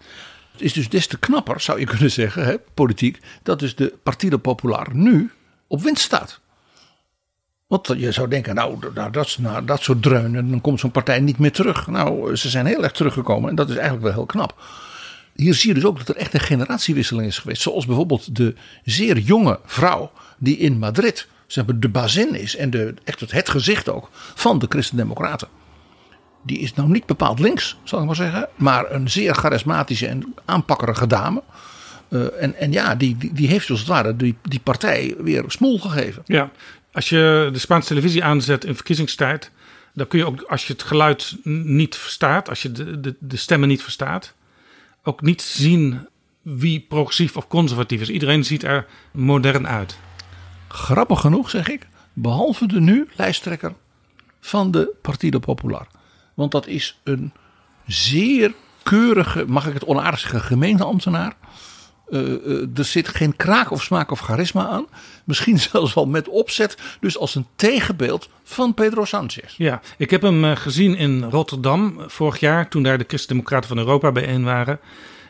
Het is dus des te knapper, zou je kunnen zeggen, hè, politiek, dat dus de Partido Popular nu op winst staat. Want je zou denken, nou, nou dat, nou, dat soort dreunen, dan komt zo'n partij niet meer terug. Nou, ze zijn heel erg teruggekomen en dat is eigenlijk wel heel knap. Hier zie je dus ook dat er echt een generatiewisseling is geweest. Zoals bijvoorbeeld de zeer jonge vrouw die in Madrid zeg maar, de bazin is en de, echt het, het gezicht ook van de Christen-Democraten. Die is nou niet bepaald links, zal ik maar zeggen, maar een zeer charismatische en aanpakkerige dame. Uh, en, en ja, die, die, die heeft als het ware die, die partij weer smoel gegeven. Ja, als je de Spaanse televisie aanzet in verkiezingstijd, dan kun je ook, als je het geluid niet verstaat, als je de, de, de stemmen niet verstaat, ook niet zien wie progressief of conservatief is. Iedereen ziet er modern uit. Grappig genoeg zeg ik, behalve de nu lijsttrekker van de Partido Popular. Want dat is een zeer keurige, mag ik het onaardig zeggen, gemeenteambtenaar. Uh, er zit geen kraak of smaak of charisma aan. Misschien zelfs wel met opzet. Dus als een tegenbeeld van Pedro Sanchez. Ja, ik heb hem uh, gezien in Rotterdam vorig jaar. Toen daar de Christen-Democraten van Europa bijeen waren.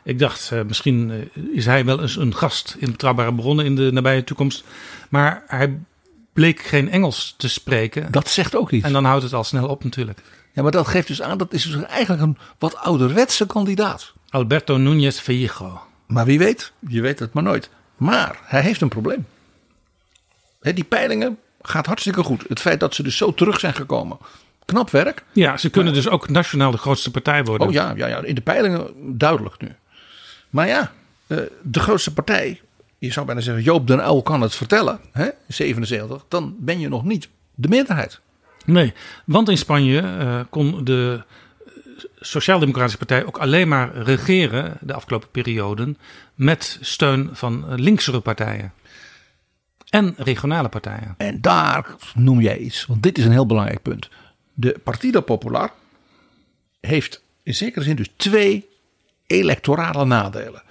Ik dacht, misschien is hij wel eens een gast in Betrouwbare Bronnen in de nabije toekomst. Maar hij bleek geen Engels te spreken. Dat zegt ook iets. En dan houdt het al snel op natuurlijk. Ja, maar dat geeft dus aan, dat is dus eigenlijk een wat ouderwetse kandidaat. Alberto Núñez Feijóo. Maar wie weet, je weet het maar nooit. Maar hij heeft een probleem. die peilingen gaat hartstikke goed. Het feit dat ze dus zo terug zijn gekomen. Knap werk. Ja, ze kunnen dus ook nationaal de grootste partij worden. Oh ja, ja, ja, in de peilingen duidelijk nu. Maar ja, eh, de grootste partij, je zou bijna zeggen Joop den Uyl kan het vertellen, hè, 77, dan ben je nog niet de meerderheid. Nee, want in Spanje uh, kon de Sociaal-Democratische Partij ook alleen maar regeren de afgelopen perioden met steun van linksere partijen. En regionale partijen. En daar noem jij iets, want dit is een heel belangrijk punt. De Partido Popular heeft in zekere zin dus twee electorale nadelen.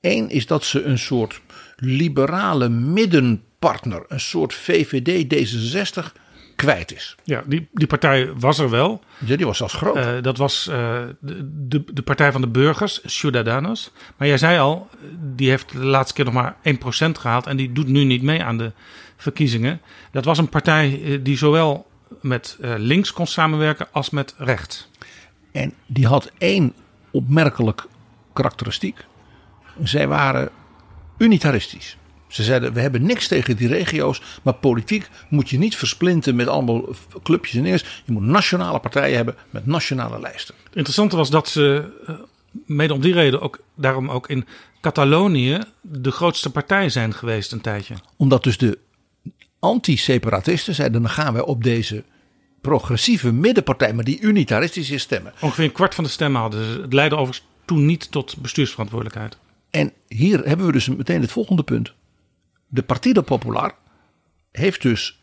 Eén is dat ze een soort liberale middenpartner, een soort VVD D66 kwijt is. Ja, die, die partij was er wel. Ja, die was zelfs groot. Uh, dat was uh, de, de, de, Partij van de Burgers, Ciudadanos. Maar jij zei al, die heeft de laatste keer nog maar 1% gehaald. En die doet nu niet mee aan de verkiezingen. Dat was een partij eh, die zowel met links kon samenwerken als met rechts. En die had één opmerkelijk karakteristiek. Zij waren unitaristisch. Ze zeiden, we hebben niks tegen die regio's, maar politiek moet je niet versplinten met allemaal clubjes en dingen. Je moet nationale partijen hebben met nationale lijsten. Het interessante was dat ze, eh, mede om die reden, ook, daarom ook in Catalonië de grootste partij zijn geweest een tijdje. Omdat dus de anti-separatisten zeiden, dan gaan wij op deze progressieve middenpartij, maar die unitaristische stemmen. Ongeveer een kwart van de stemmen hadden ze. Het leidde overigens toen niet tot bestuursverantwoordelijkheid. En hier hebben we dus meteen het volgende punt. De Partido Popular heeft dus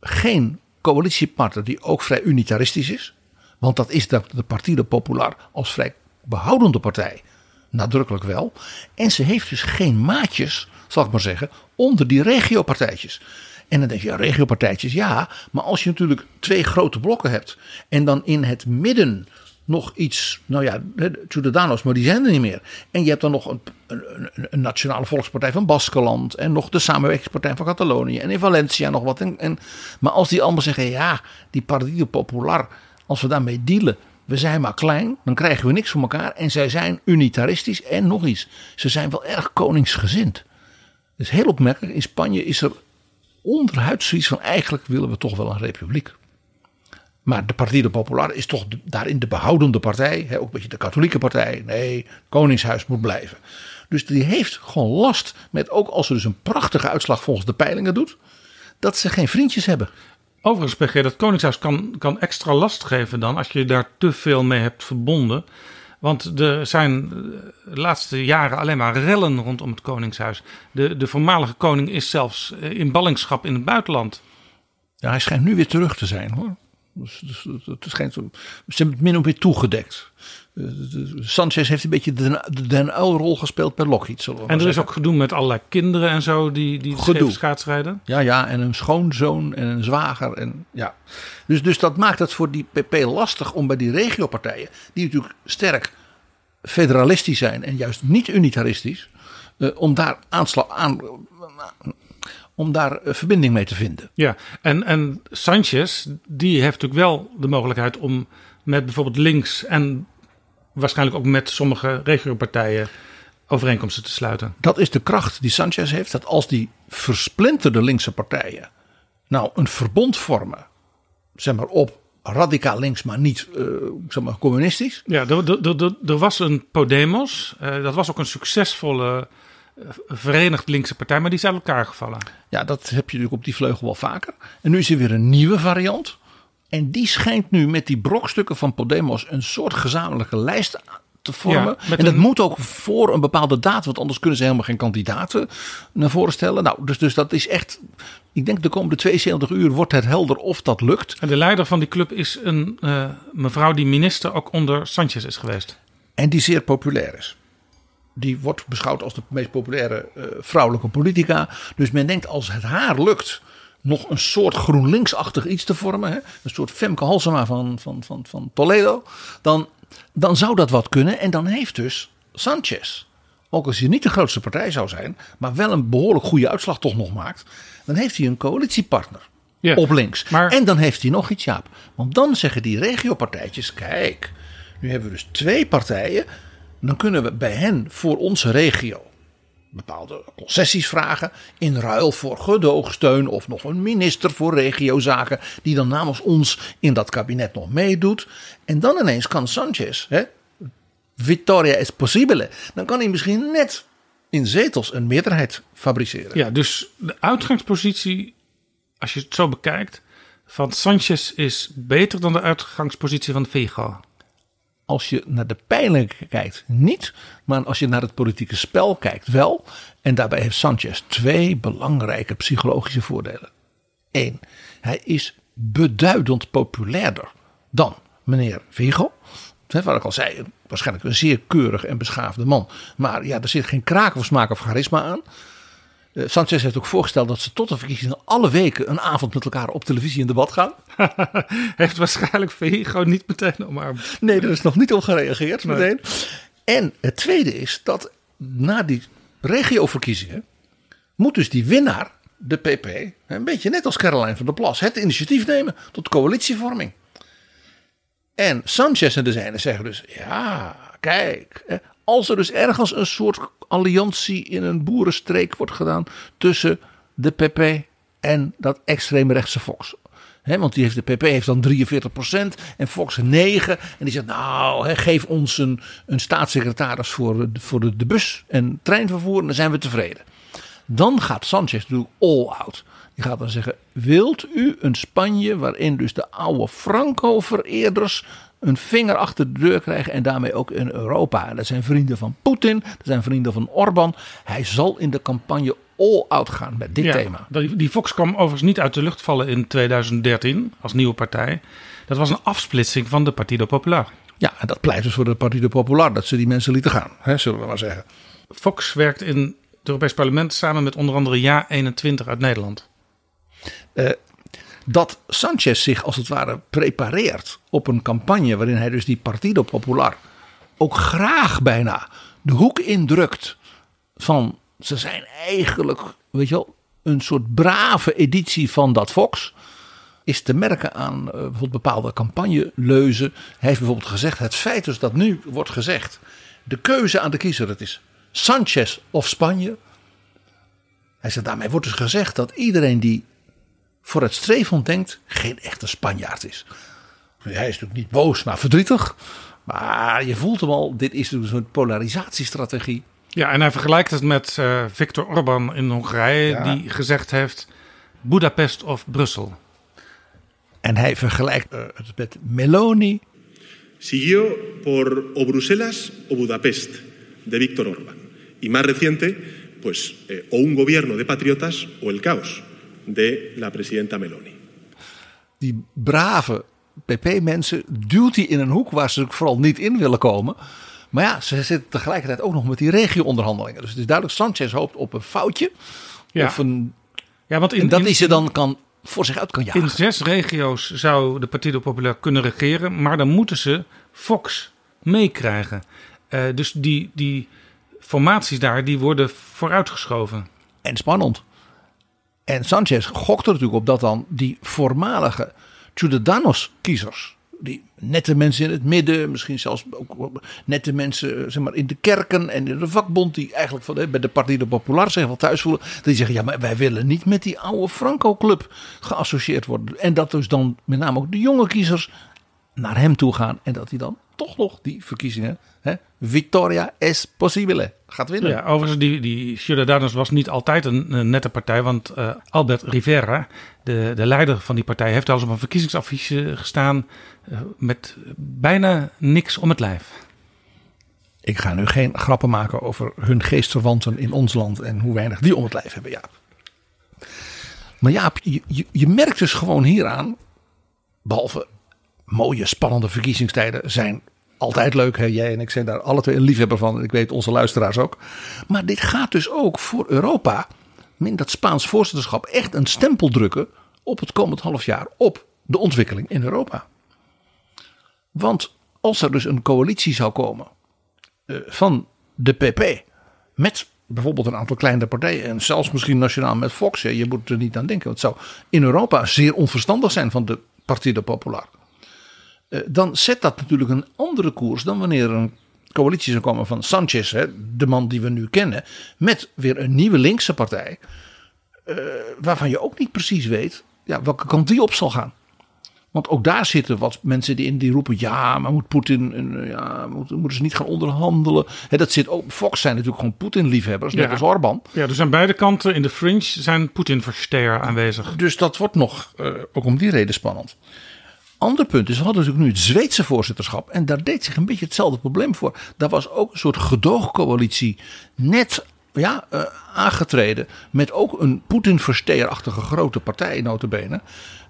geen coalitiepartner die ook vrij unitaristisch is. Want dat is de, de Partido Popular als vrij behoudende partij nadrukkelijk wel. En ze heeft dus geen maatjes, zal ik maar zeggen, onder die regiopartijtjes. En dan denk je, ja, regiopartijtjes, ja. Maar als je natuurlijk twee grote blokken hebt. En dan in het midden nog iets, nou ja, Ciudadanos, maar die zijn er niet meer. En je hebt dan nog een, een, een Nationale Volkspartij van Baskeland. En nog de Samenwerkingspartij van Catalonië. En in Valencia nog wat. En, en, maar als die allemaal zeggen, ja, die Partido Popular, als we daarmee dealen, we zijn maar klein, dan krijgen we niks voor elkaar. En zij zijn unitaristisch en nog iets. Ze zijn wel erg koningsgezind. Dus heel opmerkelijk, in Spanje is er onderhuid zoiets van eigenlijk willen we toch wel een republiek. Maar de Partido Popular is toch daarin de behoudende partij. Hè, ook een beetje de katholieke partij. Nee, Koningshuis moet blijven. Dus die heeft gewoon last met, ook als ze dus een prachtige uitslag volgens de peilingen doet, dat ze geen vriendjes hebben. Overigens, PG, dat Koningshuis kan, kan extra last geven dan als je daar te veel mee hebt verbonden. Want er zijn de laatste jaren alleen maar rellen rondom het Koningshuis. De, de voormalige koning is zelfs in ballingschap in het buitenland. Ja, hij schijnt nu weer terug te zijn hoor. Dus, dus, het schijnt, ze hebben het min of meer toegedekt. Eh, Sanchez heeft een beetje de Den rol gespeeld bij Lockheed. en er is ook gedoe met allerlei kinderen en zo die, die schaatsrijden. Ja, ja, en een schoonzoon en een zwager. En, ja. dus, dus dat maakt het voor die PP lastig om bij die regiopartijen, die natuurlijk sterk federalistisch zijn en juist niet unitaristisch, uh, om daar aanslag aan, om daar eh, verbinding mee te vinden. Ja, en, en Sanchez, die heeft natuurlijk wel de mogelijkheid om met bijvoorbeeld links en waarschijnlijk ook met sommige regiopartijen overeenkomsten te sluiten. Dat is de kracht die Sanchez heeft, dat als die versplinterde linkse partijen nou een verbond vormen, zeg maar op radicaal links, maar niet uh, zeg maar, communistisch. Ja, er, er, er, er was een Podemos, uh, dat was ook een succesvolle verenigd linkse partij, maar die is uit elkaar gevallen. Ja, dat heb je natuurlijk op die vleugel wel vaker. En nu is er weer een nieuwe variant. En die schijnt nu met die brokstukken van Podemos een soort gezamenlijke lijst te vormen. Ja, en dat een... moet ook voor een bepaalde datum, want anders kunnen ze helemaal geen kandidaten naar voren stellen. Nou, dus, dus dat is echt. Ik denk de komende 72 uur wordt het helder of dat lukt. En de leider van die club is een uh, mevrouw die minister ook onder Sanchez is geweest. En die zeer populair is. Die wordt beschouwd als de meest populaire uh, vrouwelijke politica. Dus men denkt als het haar lukt nog een soort GroenLinks-achtig iets te vormen. Hè? Een soort Femke Halsema van, van, van, van Toledo. Dan, dan zou dat wat kunnen. En dan heeft dus Sanchez, ook als hij niet de grootste partij zou zijn, maar wel een behoorlijk goede uitslag toch nog maakt, dan heeft hij een coalitiepartner op links. maar- En dan heeft hij nog iets, Jaap. Want dan zeggen die regiopartijtjes, kijk, nu hebben we dus twee partijen. Dan kunnen we bij hen voor onze regio bepaalde concessies vragen. In ruil voor gedoogsteun of nog een minister voor regiozaken. Die dan namens ons in dat kabinet nog meedoet. En dan ineens kan Sanchez, hè, Victoria is possibile. Dan kan hij misschien net in zetels een meerderheid fabriceren. Ja, dus de uitgangspositie, als je het zo bekijkt, van Sanchez is beter dan de uitgangspositie van Figo. Als je naar de peiling kijkt, niet. Maar als je naar het politieke spel kijkt, wel. En daarbij heeft Sanchez twee belangrijke psychologische voordelen. Eén, hij is beduidend populairder dan meneer Figo. Hè, Wat ik al zei, waarschijnlijk een zeer keurig en beschaafde man. Maar ja, er zit geen kraak of smaak of charisma aan. Eh, Sanchez heeft ook voorgesteld dat ze tot de verkiezingen alle weken een avond met elkaar op televisie in debat gaan. Heeft waarschijnlijk Figo niet meteen omarmd. Nee, er is nog niet op gereageerd Nee. meteen. En het tweede is dat na die regioverkiezingen moet dus die winnaar, de PP, een beetje net als Caroline van der Plas, het initiatief nemen tot coalitievorming. En Sanchez en de zijnen zeggen dus, ja, kijk, als er dus ergens een soort alliantie in een boerenstreek wordt gedaan tussen de PP en dat extreemrechtse Fox. Hè, want die heeft, de PP heeft dan 43% en Fox 9. En die zegt, nou, geef ons een, een staatssecretaris voor, voor de, de bus en treinvervoer en dan zijn we tevreden. Dan gaat Sanchez natuurlijk all out. Die gaat dan zeggen, wilt u een Spanje waarin dus de oude Franco-vereerders een vinger achter de deur krijgen en daarmee ook in Europa. Dat zijn vrienden van Poetin, dat zijn vrienden van Orbán. Hij zal in de campagne all out gaan met dit Ja, thema. Die, Fox kwam overigens niet uit de lucht vallen in 2013 als nieuwe partij. Dat was een afsplitsing van de Partido Popular. Ja, en dat pleit dus voor de Partido Popular, dat ze die mensen lieten gaan, hè, zullen we maar zeggen. Fox werkt in het Europees Parlement samen met onder andere Ja21 uit Nederland. Eh, dat Sanchez zich als het ware prepareert op een campagne waarin hij dus die Partido Popular ook graag bijna de hoek indrukt van ze zijn eigenlijk, weet je wel, een soort brave editie van dat Fox. Is te merken aan eh, bijvoorbeeld bepaalde campagneleuzen. Hij heeft bijvoorbeeld gezegd: het feit dus dat nu wordt gezegd, de keuze aan de kiezer, het is Sanchez of Spanje. Hij zegt daarmee wordt dus gezegd dat iedereen die voor het streefhond denkt, geen echte Spanjaard is. Hij is natuurlijk niet boos, maar verdrietig. Maar je voelt hem al, dit is dus een soort polarisatiestrategie. Ja, en hij vergelijkt het met eh Viktor Orban in Hongarije, Ja. die gezegd heeft: Budapest of Brussel. En hij vergelijkt eh, het met Meloni. Siguió por o Bruselas o Budapest de Víctor Orbán. Y más reciente, pues eh, o un gobierno de patriotas o el caos de la presidenta Meloni. Die brave PP-mensen duwt hij in een hoek waar ze vooral niet in willen komen. Maar ja, ze zitten tegelijkertijd ook nog met die regio-onderhandelingen. Dus het is duidelijk, Sanchez hoopt op een foutje. Ja. Of een, Ja, want in, en dat in- hij ze dan kan voor zich uit kan jagen. In zes regio's zou de Partido Popular kunnen regeren, maar dan moeten ze Fox meekrijgen. Eh, dus die, die formaties daar, die worden vooruitgeschoven. en spannend. En Sanchez gokt er natuurlijk op dat dan die voormalige Ciudadanos-kiezers, die nette mensen in het midden, misschien zelfs ook nette mensen zeg maar, in de kerken en in de vakbond, die eigenlijk van, bij de Partido Popular zich wel thuis voelen. Die zeggen, ja, maar wij willen niet met die oude Franco-club geassocieerd worden. En dat dus dan met name ook de jonge kiezers naar hem toe gaan. En dat hij dan toch nog die verkiezingen, hè, Victoria es possibile, gaat winnen. Ja, overigens, die, die Ciudadanos was niet altijd een, een nette partij. Want uh, Albert Rivera, de, de leider van die partij, heeft al eens op een verkiezingsaffiche gestaan uh, met bijna niks om het lijf. Ik ga nu geen grappen maken over hun geestverwanten in ons land en hoe weinig die om het lijf hebben, Jaap. Maar Jaap, je, je, je merkt dus gewoon hieraan, behalve mooie, spannende verkiezingstijden zijn altijd leuk. Hè? Jij en ik zijn daar alle twee een liefhebber van. Ik weet onze luisteraars ook. Maar dit gaat dus ook voor Europa, in dat Spaans voorzitterschap, echt een stempel drukken op het komend half jaar op de ontwikkeling in Europa. Want als er dus een coalitie zou komen uh, van de PP met bijvoorbeeld een aantal kleine partijen en zelfs misschien nationaal met Fox, je moet er niet aan denken. Het zou in Europa zeer onverstandig zijn van de Partido Popular dan zet dat natuurlijk een andere koers dan wanneer er een coalitie zou komen van Sanchez, hè, de man die we nu kennen, met weer een nieuwe linkse partij, uh, waarvan je ook niet precies weet ja, welke kant die op zal gaan. Want ook daar zitten wat mensen die in die roepen: ja, maar moet Poetin, ja, moeten, moeten ze niet gaan onderhandelen? He, dat zit ook. Fox zijn natuurlijk gewoon Poetin-liefhebbers, net ja. als Orbán. Ja, dus aan beide kanten in de fringe zijn Poetin-versteer aanwezig. Dus dat wordt nog uh, ook om die reden spannend ander punt is, we hadden natuurlijk nu het Zweedse voorzitterschap. En daar deed zich een beetje hetzelfde probleem voor. Daar was ook een soort gedoogcoalitie net ja, uh, aangetreden. Met ook een Poetin-versteerachtige grote partij notabene.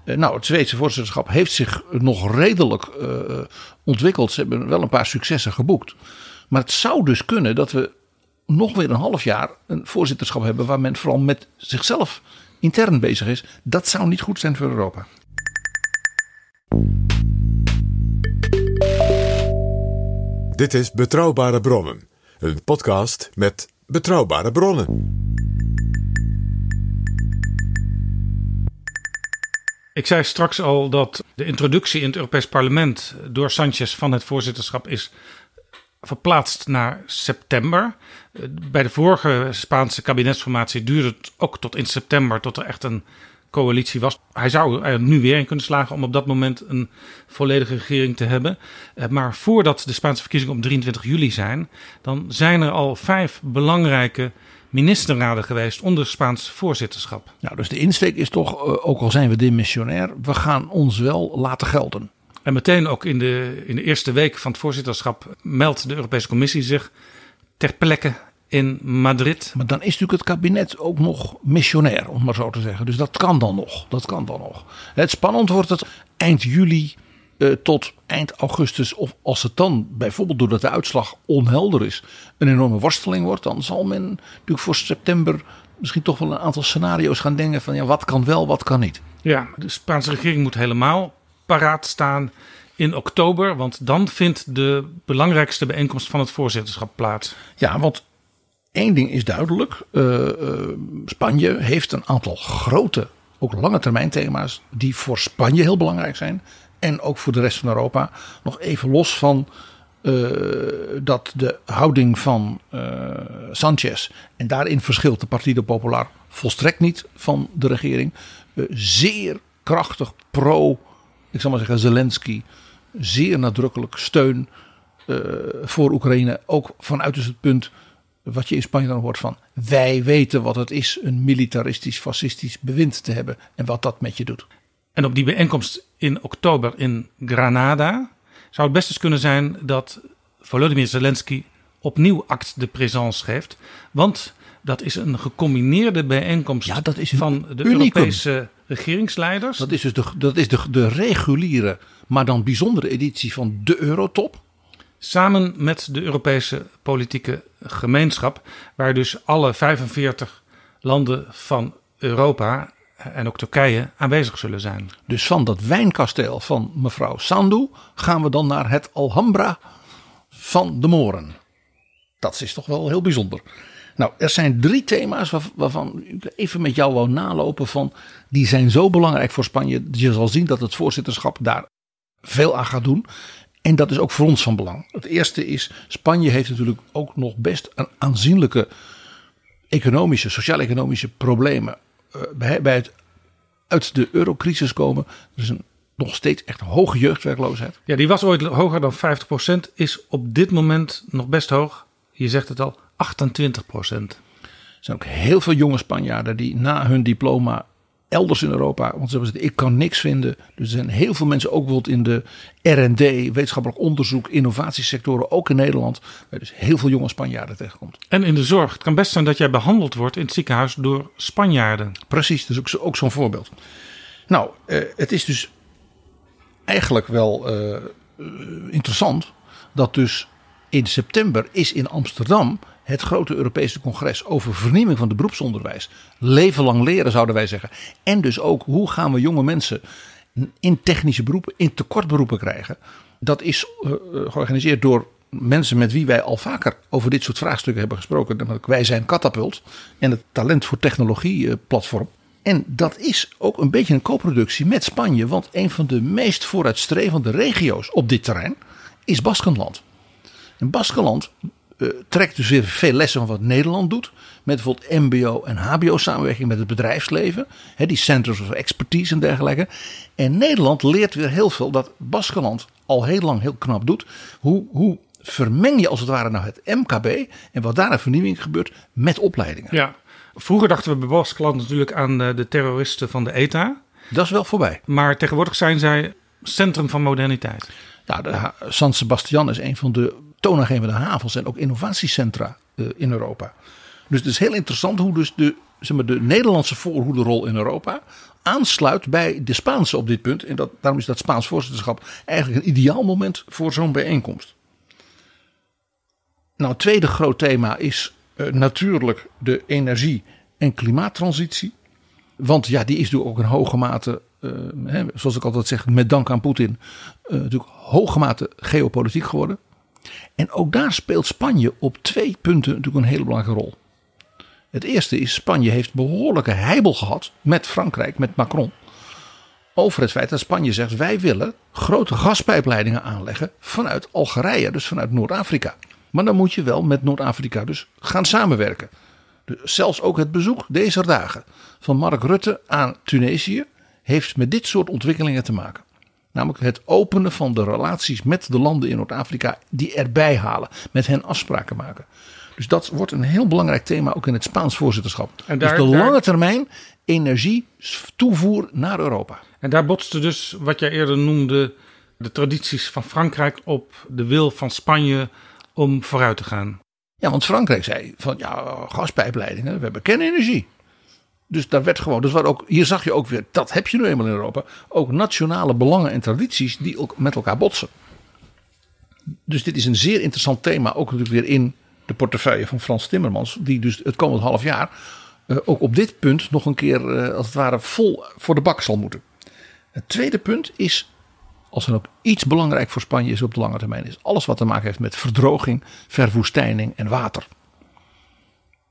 Uh, nou, het Zweedse voorzitterschap heeft zich nog redelijk uh, ontwikkeld. Ze hebben wel een paar successen geboekt. Maar het zou dus kunnen dat we nog weer een half jaar een voorzitterschap hebben... waar men vooral met zichzelf intern bezig is. Dat zou niet goed zijn voor Europa. Dit is Betrouwbare Bronnen, een podcast met betrouwbare bronnen. Ik zei straks al dat de introductie in het Europees Parlement door Sanchez van het voorzitterschap is verplaatst naar september. Bij de vorige Spaanse kabinetsformatie duurde het ook tot in september tot er echt een coalitie was. Hij zou er nu weer in kunnen slagen om op dat moment een volledige regering te hebben. Maar voordat de Spaanse verkiezingen op 23 juli zijn, dan zijn er al vijf belangrijke ministerraden geweest onder Spaans voorzitterschap. Nou, dus de insteek is toch, ook al zijn we dimissionair, we gaan ons wel laten gelden. En meteen ook in de, in de eerste week van het voorzitterschap meldt de Europese Commissie zich ter plekke in Madrid. Maar dan is natuurlijk het kabinet ook nog missionair, om maar zo te zeggen. Dus dat kan dan nog. Dat kan dan nog. Het spannend wordt het eind juli uh, tot eind augustus. Of als het dan bijvoorbeeld doordat de uitslag onhelder is, een enorme worsteling wordt, dan zal men natuurlijk voor september misschien toch wel een aantal scenario's gaan denken van ja, wat kan wel, wat kan niet. Ja, de Spaanse regering moet helemaal paraat staan in oktober, want dan vindt de belangrijkste bijeenkomst van het voorzitterschap plaats. Ja, want één ding is duidelijk. Uh, uh, Spanje heeft een aantal grote, ook lange termijn thema's. die voor Spanje heel belangrijk zijn. En ook voor de rest van Europa. Nog even los van uh, dat de houding van Sanchez. en daarin verschilt de Partido Popular volstrekt niet van de regering. zeer krachtig pro, ik zal maar zeggen, Zelensky. Zeer nadrukkelijk steun voor Oekraïne. Ook vanuit dus het punt wat je in Spanje dan hoort van wij weten wat het is een militaristisch fascistisch bewind te hebben en wat dat met je doet. En op die bijeenkomst in oktober in Granada zou het best eens kunnen zijn dat Volodymyr Zelensky opnieuw act de présence geeft, want dat is een gecombineerde bijeenkomst ja, dat is een van de unicum. Europese regeringsleiders. Dat is dus de, dat is de, de reguliere, maar dan bijzondere editie van de Eurotop. Samen met de Europese politieke gemeenschap, waar dus alle 45 landen van Europa en ook Turkije aanwezig zullen zijn. Dus van dat wijnkasteel van mevrouw Sandu gaan we dan naar het Alhambra van de Moren. Dat is toch wel heel bijzonder. Nou, er zijn drie thema's waarvan ik even met jou wou nalopen van. Die zijn zo belangrijk voor Spanje. Je zal zien dat het voorzitterschap daar veel aan gaat doen. En dat is ook voor ons van belang. Het eerste is, Spanje heeft natuurlijk ook nog best een aanzienlijke economische, sociaal-economische problemen uh, bij, bij het uit de eurocrisis komen. Er is een nog steeds echt hoge jeugdwerkloosheid. Ja, die was ooit hoger dan 50%, is op dit moment nog best hoog. Je zegt het al, 28%. Er zijn ook heel veel jonge Spanjaarden die na hun diploma elders in Europa, want ze zeggen ik kan niks vinden. Dus er zijn heel veel mensen ook bijvoorbeeld in de R&D, wetenschappelijk onderzoek, innovatiesectoren, ook in Nederland, waar dus heel veel jonge Spanjaarden tegenkomt. En in de zorg. Het kan best zijn dat jij behandeld wordt in het ziekenhuis door Spanjaarden. Precies, is ook, ook zo'n voorbeeld. Nou, eh, het is dus eigenlijk wel uh, interessant dat dus in september is in Amsterdam het grote Europese congres over vernieuwing van het beroepsonderwijs. Leven lang leren zouden wij zeggen. En dus ook hoe gaan we jonge mensen in technische beroepen, in tekortberoepen krijgen. Dat is uh, georganiseerd door mensen met wie wij al vaker over dit soort vraagstukken hebben gesproken. Namelijk wij zijn Catapult en het Talent voor Technologie uh, platform. En dat is ook een beetje een co-productie met Spanje. Want een van de meest vooruitstrevende regio's op dit terrein is Baskenland. En Baskenland uh, trekt dus weer veel lessen van wat Nederland doet. Met bijvoorbeeld MBO en HBO samenwerking met het bedrijfsleven. Hè, die centers of expertise en dergelijke. En Nederland leert weer heel veel dat Baskenland al heel lang heel knap doet. Hoe, hoe vermeng je als het ware nou het MKB en wat daar een vernieuwing gebeurt met opleidingen. Ja, vroeger dachten we bij Baskenland natuurlijk aan eh, de terroristen van de ETA. Dat is wel voorbij. Maar tegenwoordig zijn zij centrum van moderniteit. Ja, de San Sebastian is een van de toonaangevende havens en ook innovatiecentra uh, in Europa. Dus het is heel interessant hoe dus de, zeg maar, de Nederlandse voorhoederrol in Europa aansluit bij de Spaanse op dit punt. En dat, daarom is dat Spaans voorzitterschap eigenlijk een ideaal moment voor zo'n bijeenkomst. Nou, het tweede groot thema is uh, natuurlijk de energie- en klimaattransitie. Want ja, die is natuurlijk ook in hoge mate, uh, hè, zoals ik altijd zeg, met dank aan Poetin, natuurlijk hoge mate geopolitiek geworden. En ook daar speelt Spanje op twee punten natuurlijk een hele belangrijke rol. Het eerste is, Spanje heeft behoorlijke heibel gehad met Frankrijk, met Macron. Over het feit dat Spanje zegt, wij willen grote gaspijpleidingen aanleggen vanuit Algerije, dus vanuit Noord-Afrika. Maar dan moet je wel met Noord-Afrika dus gaan samenwerken. Dus zelfs ook het bezoek deze dagen van Mark Rutte aan Tunesië heeft met dit soort ontwikkelingen te maken. Namelijk het openen van de relaties met de landen in Noord-Afrika die erbij halen. Met hen afspraken maken. Dus dat wordt een heel belangrijk thema ook in het Spaans voorzitterschap. En daar, dus de lange termijn energie toevoer naar Europa. En daar botste dus wat jij eerder noemde de tradities van Frankrijk op de wil van Spanje om vooruit te gaan. Ja, want Frankrijk zei van ja, gaspijpleidingen, we hebben kernenergie. Dus daar werd gewoon, dus waar ook, hier zag je ook weer, dat heb je nu eenmaal in Europa, ook nationale belangen en tradities die ook met elkaar botsen. Dus dit is een zeer interessant thema, ook natuurlijk weer in de portefeuille van Frans Timmermans, die dus het komend half jaar uh, ook op dit punt nog een keer uh, als het ware vol voor de bak zal moeten. Het tweede punt is, als er ook iets belangrijk voor Spanje is op de lange termijn, is alles wat te maken heeft met verdroging, verwoestijning en water.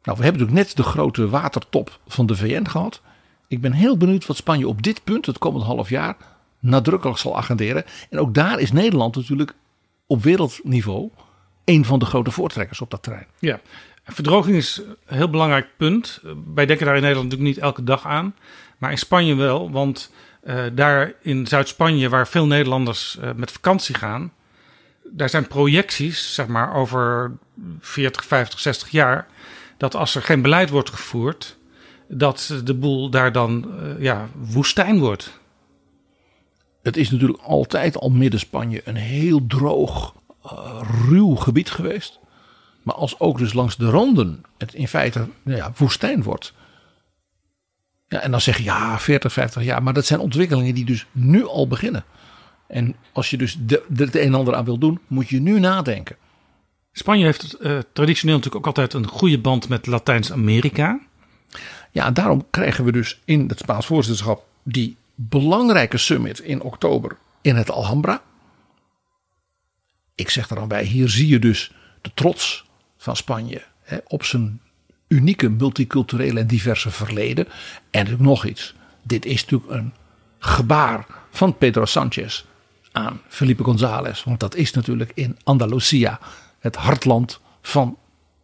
Nou, we hebben natuurlijk net de grote watertop van de VN gehad. Ik ben heel benieuwd wat Spanje op dit punt, het komend half jaar, nadrukkelijk zal agenderen. En ook daar is Nederland natuurlijk op wereldniveau een van de grote voortrekkers op dat terrein. Ja, verdroging is een heel belangrijk punt. Wij denken daar in Nederland natuurlijk niet elke dag aan. Maar in Spanje wel, want uh, daar in Zuid-Spanje, waar veel Nederlanders uh, met vakantie gaan, daar zijn projecties, zeg maar, over 40, 50, 60 jaar dat als er geen beleid wordt gevoerd, dat de boel daar dan uh, ja, woestijn wordt. Het is natuurlijk altijd al midden-Spanje een heel droog, uh, ruw gebied geweest. Maar als ook dus langs de randen het in feite nou ja, woestijn wordt. Ja, en dan zeg je ja, 40, 50 jaar. Maar dat zijn ontwikkelingen die dus nu al beginnen. En als je dus de, de, het een en ander aan wil doen, moet je nu nadenken. Spanje heeft uh, traditioneel natuurlijk ook altijd een goede band met Latijns-Amerika. Ja, daarom krijgen we dus in het Spaans voorzitterschap die belangrijke summit in oktober in het Alhambra. Ik zeg er dan bij, hier zie je dus de trots van Spanje hè, op zijn unieke multiculturele en diverse verleden. En natuurlijk nog iets. Dit is natuurlijk een gebaar van Pedro Sanchez aan Felipe González. Want dat is natuurlijk in Andalusia het hartland van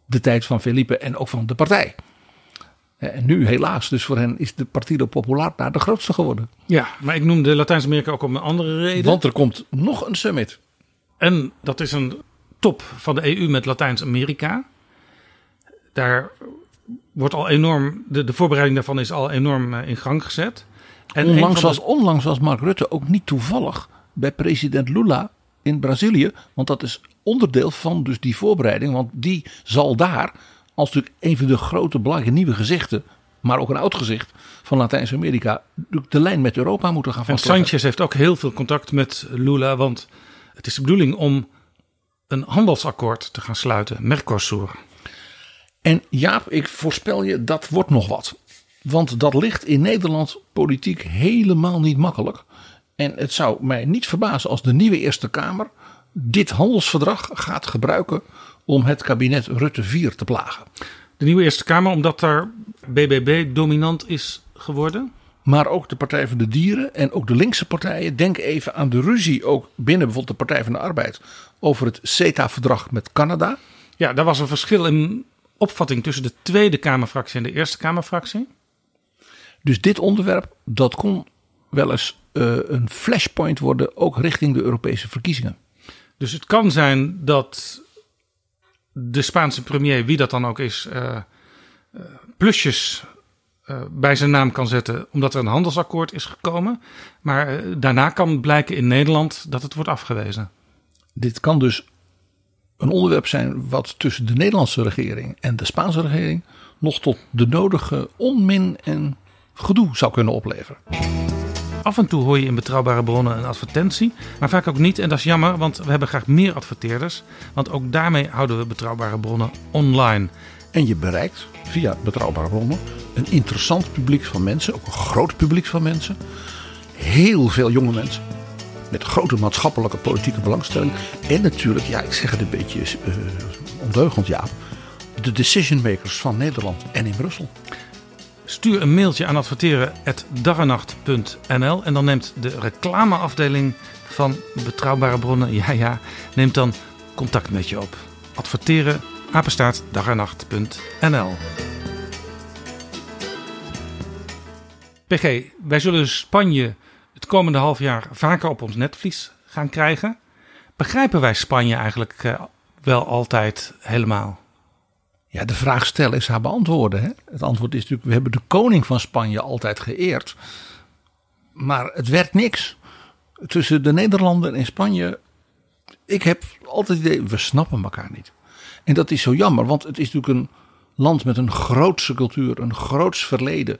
de tijd van Felipe en ook van de partij. En nu helaas, dus voor hen is de Partido Popular daar de grootste geworden. Ja, maar ik noemde Latijns-Amerika ook om een andere reden. Want er komt nog een summit. En dat is een top van de EU met Latijns-Amerika. Daar wordt al enorm, de, de voorbereiding daarvan is al enorm eh, in gang gezet. En onlangs, was, onlangs was Mark Rutte ook niet toevallig bij president Lula in Brazilië. Want dat is onderdeel van dus die voorbereiding. Want die zal daar, als natuurlijk een van de grote belangrijke nieuwe gezichten, maar ook een oud gezicht van Latijns-Amerika, de lijn met Europa moeten gaan vastleggen. En Sanchez heeft ook heel veel contact met Lula, want het is de bedoeling om een handelsakkoord te gaan sluiten, Mercosur. En Jaap, ik voorspel je, dat wordt nog wat. Want dat ligt in Nederland politiek helemaal niet makkelijk. En het zou mij niet verbazen als de nieuwe Eerste Kamer dit handelsverdrag gaat gebruiken om het kabinet Rutte 4 te plagen. De nieuwe Eerste Kamer, omdat daar BBB dominant is geworden? Maar ook de Partij van de Dieren en ook de linkse partijen. Denk even aan de ruzie ook binnen bijvoorbeeld de Partij van de Arbeid over het CETA-verdrag met Canada. Ja, daar was een verschil in opvatting tussen de Tweede Kamerfractie en de Eerste Kamerfractie. Dus dit onderwerp, dat kon wel eens uh, een flashpoint worden, ook richting de Europese verkiezingen. Dus het kan zijn dat de Spaanse premier, wie dat dan ook is, uh, uh, plusjes bij zijn naam kan zetten, omdat er een handelsakkoord is gekomen. Maar daarna kan blijken in Nederland dat het wordt afgewezen. Dit kan dus een onderwerp zijn wat tussen de Nederlandse regering en de Spaanse regering nog tot de nodige onmin en gedoe zou kunnen opleveren. Af en toe hoor je in betrouwbare bronnen een advertentie, maar vaak ook niet. En dat is jammer, want we hebben graag meer adverteerders. Want ook daarmee houden we betrouwbare bronnen online. En je bereikt via betrouwbare bronnen een interessant publiek van mensen, ook een groot publiek van mensen. Heel veel jonge mensen met grote maatschappelijke politieke belangstelling. En natuurlijk, ja, ik zeg het een beetje uh, ondeugend, ja, de decision makers van Nederland en in Brussel. Stuur een mailtje aan adverteren.darrenacht.nl en dan neemt de reclameafdeling van Betrouwbare Bronnen, ja ja, neemt dan contact met je op. Adverteren, PG, wij zullen Spanje het komende half jaar vaker op ons netvlies gaan krijgen. Begrijpen wij Spanje eigenlijk uh, wel altijd helemaal? Ja, de vraag stellen is haar beantwoorden. Hè? Het antwoord is natuurlijk, we hebben de koning van Spanje altijd geëerd. Maar het werd niks. Tussen de Nederlanden en Spanje, ik heb altijd het idee, we snappen elkaar niet. En dat is zo jammer, want het is natuurlijk een land met een grootse cultuur, een groots verleden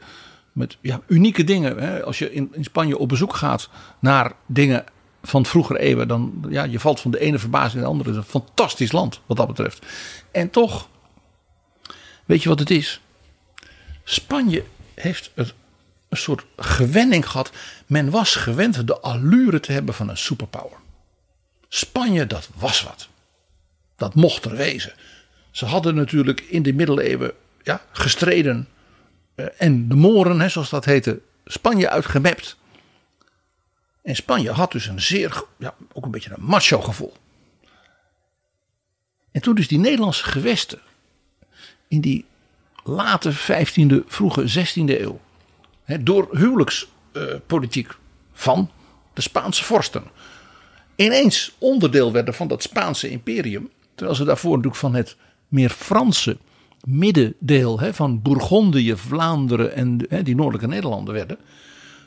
met ja, unieke dingen. Hè. Als je in, Spanje op bezoek gaat naar dingen van vroeger eeuwen, dan ja, je valt van de ene verbazing in de andere. Het is een fantastisch land wat dat betreft. En toch, weet je wat het is? Spanje heeft een, soort gewenning gehad. Men was gewend de allure te hebben van een superpower. Spanje, dat was wat. Dat mocht er wezen. Ze hadden natuurlijk in de middeleeuwen ja, gestreden eh, en de Moren, hè, zoals dat heette, Spanje uitgemapt. En Spanje had dus een zeer, ja, ook een beetje een macho gevoel. En toen dus die Nederlandse gewesten in die late 15e, vroege 16e eeuw, door huwelijkspolitiek van de Spaanse vorsten, ineens onderdeel werden van dat Spaanse imperium, terwijl ze daarvoor natuurlijk van het meer Franse middendeel van Bourgondië, Vlaanderen en die noordelijke Nederlanden werden.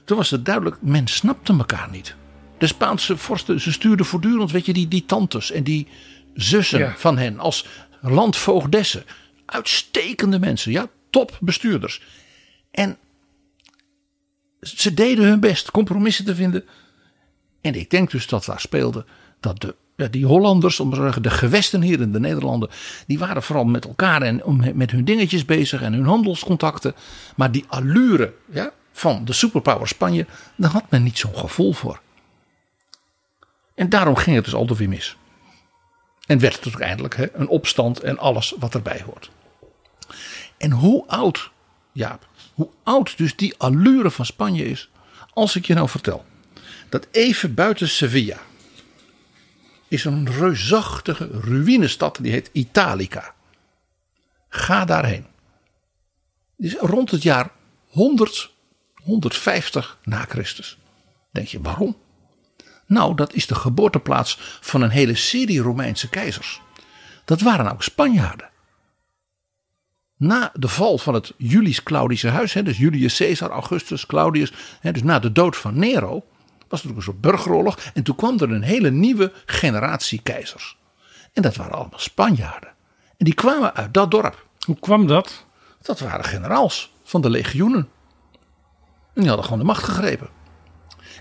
Toen was het duidelijk, men snapte elkaar niet. De Spaanse vorsten, ze stuurden voortdurend, weet je, die, die tantes en die zussen van hen als landvoogdessen. Uitstekende mensen, ja, topbestuurders. En ze deden hun best compromissen te vinden. En ik denk dus dat daar speelde dat de die Hollanders, om te zeggen, de gewesten hier in de Nederlanden, die waren vooral met elkaar en met hun dingetjes bezig en hun handelscontacten. Maar die allure ja, van de superpower Spanje, daar had men niet zo'n gevoel voor. En daarom ging het dus altijd weer mis. En werd het uiteindelijk een opstand en alles wat erbij hoort. En hoe oud, Jaap, hoe oud dus die allure van Spanje is, als ik je nou vertel dat even buiten Sevilla is een reusachtige ruïnestad die heet Italica. Ga daarheen. Is rond het jaar 100, 150 na Christus. Denk je, waarom? Nou, dat is de geboorteplaats van een hele serie Romeinse keizers. Dat waren ook Spanjaarden. Na de val van het Julius-Claudische huis, dus Julius Caesar, Augustus, Claudius, dus na de dood van Nero, was er ook een soort burgeroorlog. En toen kwam er een hele nieuwe generatie keizers. En dat waren allemaal Spanjaarden. En die kwamen uit dat dorp. Hoe kwam dat? Dat waren generaals van de legioenen. En die hadden gewoon de macht gegrepen.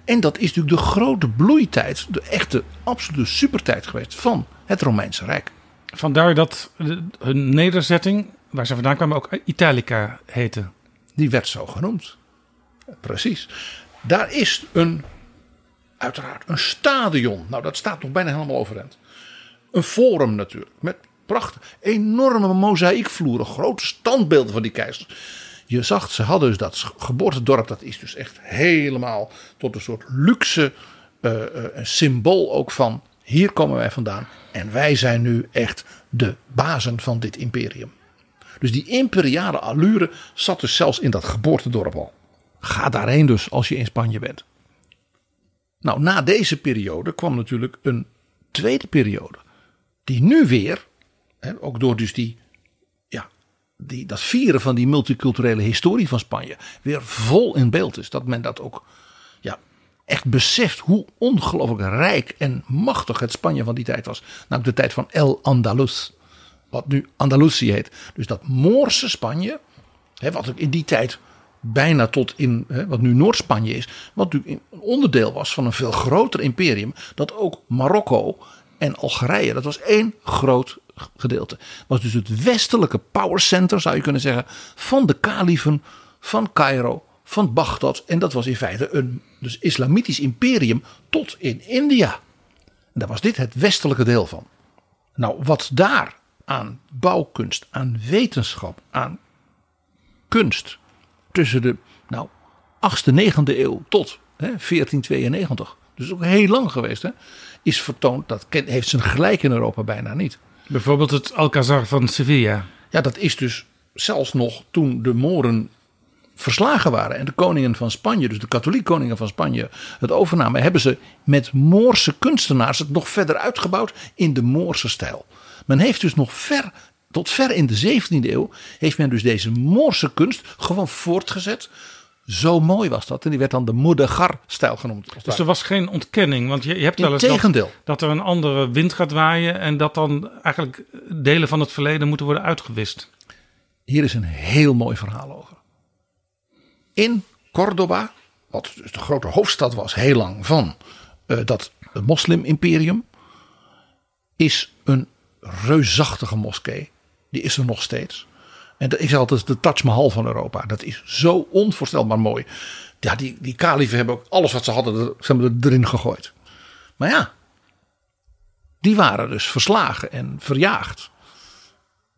En dat is natuurlijk de grote bloeitijd, de echte absolute supertijd geweest van het Romeinse Rijk. Vandaar dat hun nederzetting, waar ze vandaan kwamen, ook Italica heette. Die werd zo genoemd. Precies. Daar is een, uiteraard, een stadion. Nou, dat staat nog bijna helemaal overeind. Een forum natuurlijk, met prachtig, enorme mozaïekvloeren, grote standbeelden van die keizers. Je zag, ze hadden dus dat geboortedorp, dat is dus echt helemaal tot een soort luxe uh, uh, symbool ook van hier komen wij vandaan en wij zijn nu echt de bazen van dit imperium. Dus die imperiale allure zat dus zelfs in dat geboortedorp al. Ga daarheen dus als je in Spanje bent. Nou, na deze periode kwam natuurlijk een tweede periode. Die nu weer, hè, ook door dus die, ja, die, dat vieren van die multiculturele historie van Spanje, weer vol in beeld is. Dat men dat ook ja, echt beseft hoe ongelooflijk rijk en machtig het Spanje van die tijd was. Namelijk de tijd van El Andalus. Wat nu Andalusië heet. Dus dat Moorse Spanje. Hè, wat ook in die tijd bijna tot in hè, wat nu Noord-Spanje is. Wat natuurlijk een onderdeel was van een veel groter imperium. Dat ook Marokko en Algerije. Dat was één groot gedeelte. Was dus het westelijke powercenter zou je kunnen zeggen. Van de kaliefen van Cairo van Bagdad. En dat was in feite een dus islamitisch imperium tot in India. En daar was dit het westelijke deel van. Nou, wat daar aan bouwkunst, aan wetenschap, aan kunst tussen de nou, 8e, 9e eeuw tot hè, 1492, dus ook heel lang geweest, hè, is vertoond. Dat heeft zijn gelijk in Europa bijna niet. Bijvoorbeeld het Alcazar van Sevilla. Ja, dat is dus zelfs nog toen de Moren verslagen waren en de koningen van Spanje, dus de katholieke koningen van Spanje, het overnamen, hebben ze met Moorse kunstenaars het nog verder uitgebouwd in de Moorse stijl. Men heeft dus nog ver, tot ver in de 17e eeuw, heeft men dus deze Moorse kunst gewoon voortgezet. Zo mooi was dat. En die werd dan de Mudegar-stijl genoemd. Dus er was geen ontkenning. Want je, je hebt wel eens dat, dat, er een andere wind gaat waaien. En dat dan eigenlijk delen van het verleden moeten worden uitgewist. Hier is een heel mooi verhaal over. In Cordoba, wat dus de grote hoofdstad was heel lang van uh, dat moslim-imperium, is reusachtige moskee. Die is er nog steeds. En dat is altijd de Taj Mahal van Europa. Dat is zo onvoorstelbaar mooi. Ja, die, die hebben ook alles wat ze hadden ze hebben erin gegooid. Maar ja, die waren dus verslagen en verjaagd.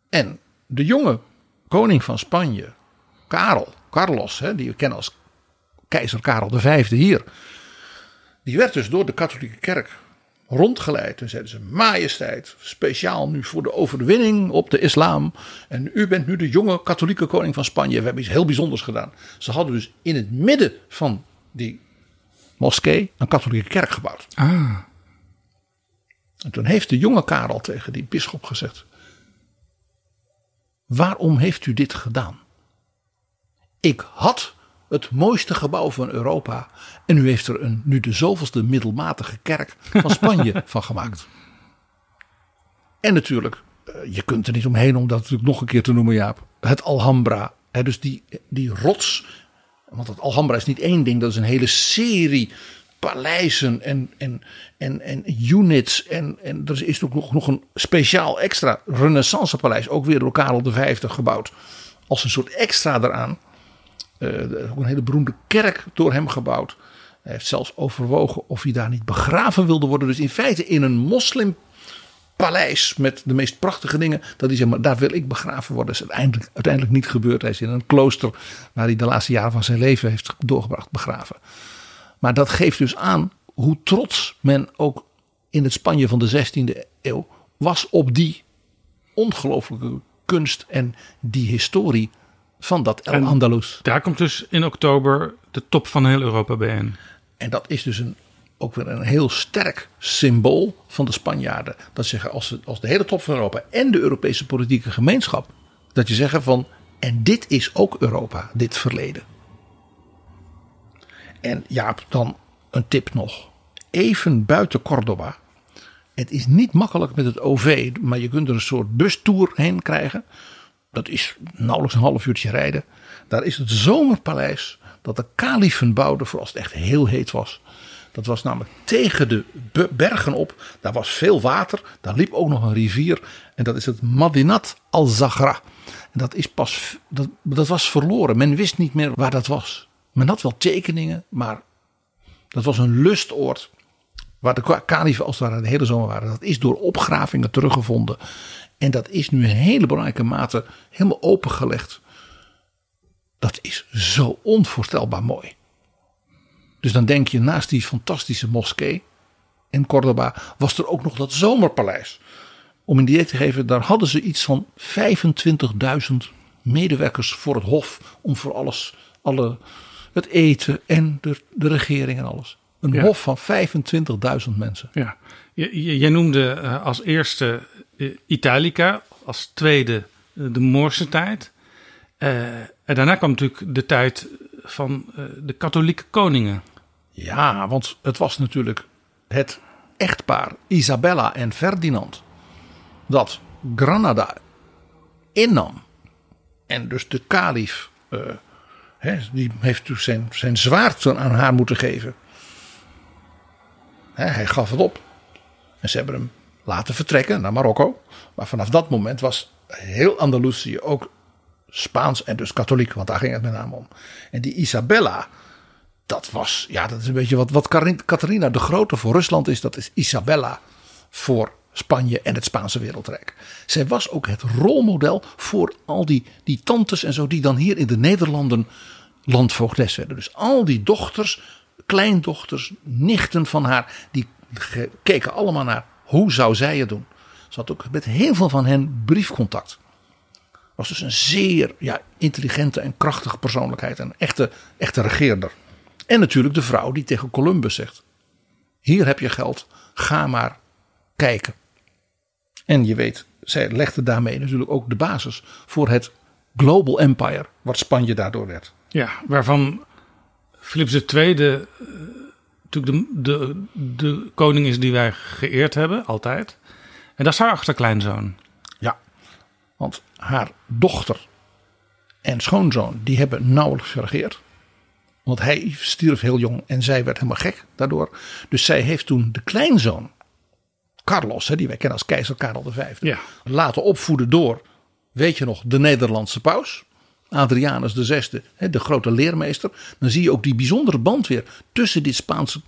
En de jonge koning van Spanje, Karel, Carlos, hè, die we kennen als keizer Karel V hier. Die werd dus door de katholieke kerk rondgeleid. En zeiden ze: Majesteit, speciaal nu voor de overwinning op de islam. En u bent nu de jonge katholieke koning van Spanje. We hebben iets heel bijzonders gedaan. Ze hadden dus in het midden van die moskee een katholieke kerk gebouwd. Ah. En toen heeft de jonge Karel tegen die bisschop gezegd: Waarom heeft u dit gedaan? Ik had het mooiste gebouw van Europa. En u heeft er een, nu de zoveelste middelmatige kerk van Spanje van gemaakt. En natuurlijk, eh, je kunt er niet omheen om dat natuurlijk nog een keer te noemen, Jaap. Het Alhambra. dus die, die rots. Want het Alhambra is niet één ding, dat is een hele serie paleizen en, en, en, en units. En, en er is ook nog, nog een speciaal extra renaissance paleis, ook weer door Karel V gebouwd. Als een soort extra eraan. Uh, ook een hele beroemde kerk door hem gebouwd. Hij heeft zelfs overwogen of hij daar niet begraven wilde worden. Dus in feite in een moslimpaleis met de meest prachtige dingen. Dat hij zegt, maar daar wil ik begraven worden. Dat is uiteindelijk, uiteindelijk niet gebeurd. Hij is in een klooster waar hij de laatste jaren van zijn leven heeft doorgebracht begraven. Maar dat geeft dus aan hoe trots men ook in het Spanje van de 16e eeuw was op die ongelooflijke kunst en die historie van dat El En Andalus. Daar komt dus in oktober de top van heel Europa bijeen. En dat is dus een, ook weer een heel sterk symbool van de Spanjaarden. Dat zeggen als, de- als de hele top van Europa en de Europese politieke gemeenschap. Dat je zeggen van, en dit is ook Europa, dit verleden. En ja, dan een tip nog. Even buiten Cordoba. Het is niet makkelijk met het OV, maar je kunt er een soort bustour heen krijgen. Dat is nauwelijks een half uurtje rijden. Daar is het zomerpaleis dat de kalifen bouwden voor als het echt heel heet was. Dat was namelijk tegen de be- bergen op. Daar was veel water. Daar liep ook nog een rivier. En dat is het Madinat al-Zagra. En dat, is pas, dat, dat was verloren. Men wist niet meer waar dat was. Men had wel tekeningen, maar dat was een lustoord. Waar de ka- kalifen als het ware de hele zomer waren. Dat is door opgravingen teruggevonden. En dat is nu in hele belangrijke mate helemaal opengelegd. Dat is zo onvoorstelbaar mooi. Dus dan denk je naast die fantastische moskee in Cordoba was er ook nog dat zomerpaleis. Om een idee te geven, daar hadden ze iets van 25.000 medewerkers voor het hof. Om voor alles, alle, het eten en de, de regering en alles. Een Ja. hof van 25.000 mensen. Ja. Je- Jij noemde eh, als eerste Italica, als tweede eh, de Moorse tijd. Eh, en daarna kwam natuurlijk de tijd van eh, de katholieke koningen. Ja, want het was natuurlijk het echtpaar Isabella en Ferdinand dat Granada innam. En dus de kalif, eh, die heeft dus zijn, zijn zwaard aan haar moeten geven. Hij gaf het op. En ze hebben hem laten vertrekken naar Marokko. Maar vanaf dat moment was heel Andalusië ook Spaans en dus katholiek, want daar ging het met name om. En die Isabella, dat was, ja, dat is een beetje wat, wat Catharina de Grote voor Rusland is. Dat is Isabella voor Spanje en het Spaanse wereldrijk. Zij was ook het rolmodel voor al die, die tantes en zo, die dan hier in de Nederlanden landvoogdes werden. Dus al die dochters, kleindochters, nichten van haar, die keken allemaal naar hoe zou zij het doen. Ze had ook met heel veel van hen briefcontact. Was dus een zeer ja, intelligente en krachtige persoonlijkheid. Een echte, echte regeerder. En natuurlijk de vrouw die tegen Columbus zegt: Hier heb je geld, ga maar kijken. En je weet, zij legde daarmee natuurlijk ook de basis voor het Global Empire, wat Spanje daardoor werd. Ja, waarvan Philips II natuurlijk de, de, de koning is die wij geëerd hebben, altijd. En dat is haar achterkleinzoon. Ja, want haar dochter en schoonzoon, die hebben nauwelijks geregeerd. Want hij stierf heel jong en zij werd helemaal gek daardoor. Dus zij heeft toen de kleinzoon, Carlos, hè, die wij kennen als keizer Karel V, Ja. laten opvoeden door, weet je nog, de Nederlandse paus. Adrianus VI, de grote leermeester. Dan zie je ook die bijzondere band weer tussen dit Spaanse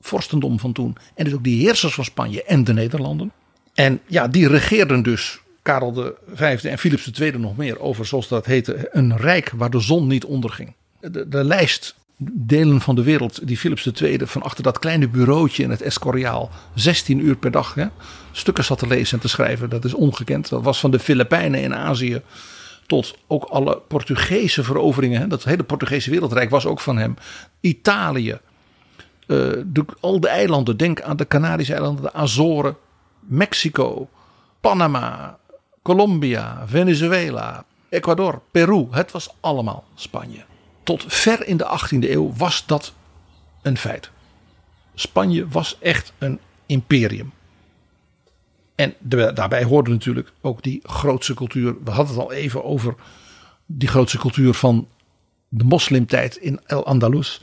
vorstendom van toen. En dus ook die heersers van Spanje en de Nederlanden. En ja, die regeerden dus Karel V en Philips II nog meer over, zoals dat heette, een rijk waar de zon niet onderging. De, de lijst delen van de wereld die Philips II van achter dat kleine bureautje in het Escoriaal 16 uur per dag hè, stukken zat te lezen en te schrijven. Dat is ongekend. Dat was van de Filipijnen in Azië tot ook alle Portugese veroveringen. Dat hele Portugese wereldrijk was ook van hem. Italië, eh, de, al de eilanden, denk aan de Canarische eilanden, de Azoren, Mexico, Panama, Colombia, Venezuela, Ecuador, Peru. Het was allemaal Spanje. Tot ver in de 18e eeuw was dat een feit. Spanje was echt een imperium. En daarbij hoorde natuurlijk ook die grootste cultuur. We hadden het al even over die grootste cultuur van de moslimtijd in El Andalus.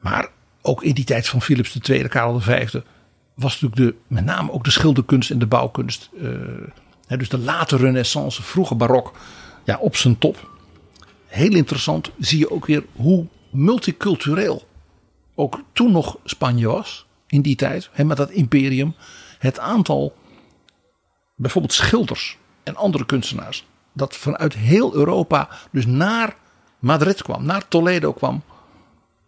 Maar ook in die tijd van Philips II, Karel V, was natuurlijk de, met name ook de schilderkunst en de bouwkunst. eh, dus de late renaissance, vroege barok, ja, op zijn top. Heel interessant zie je ook weer hoe multicultureel ook toen nog Spanje was. In die tijd, met dat imperium. Het aantal bijvoorbeeld schilders en andere kunstenaars. Dat vanuit heel Europa dus naar Madrid kwam, naar Toledo kwam.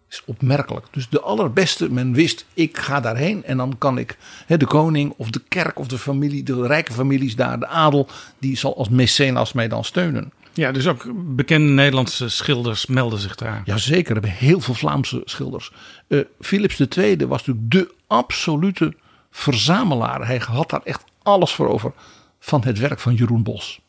is opmerkelijk. Dus de allerbeste, men wist, ik ga daarheen en dan kan ik de koning of de kerk of de familie, de rijke families daar, de adel, die zal als mecenas mij dan steunen. Ja, dus ook bekende Nederlandse schilders melden zich daar. Jazeker, er hebben heel veel Vlaamse schilders. Uh, Philips II was natuurlijk de absolute verzamelaar. Hij had daar echt alles voor over van het werk van Jeroen Bos.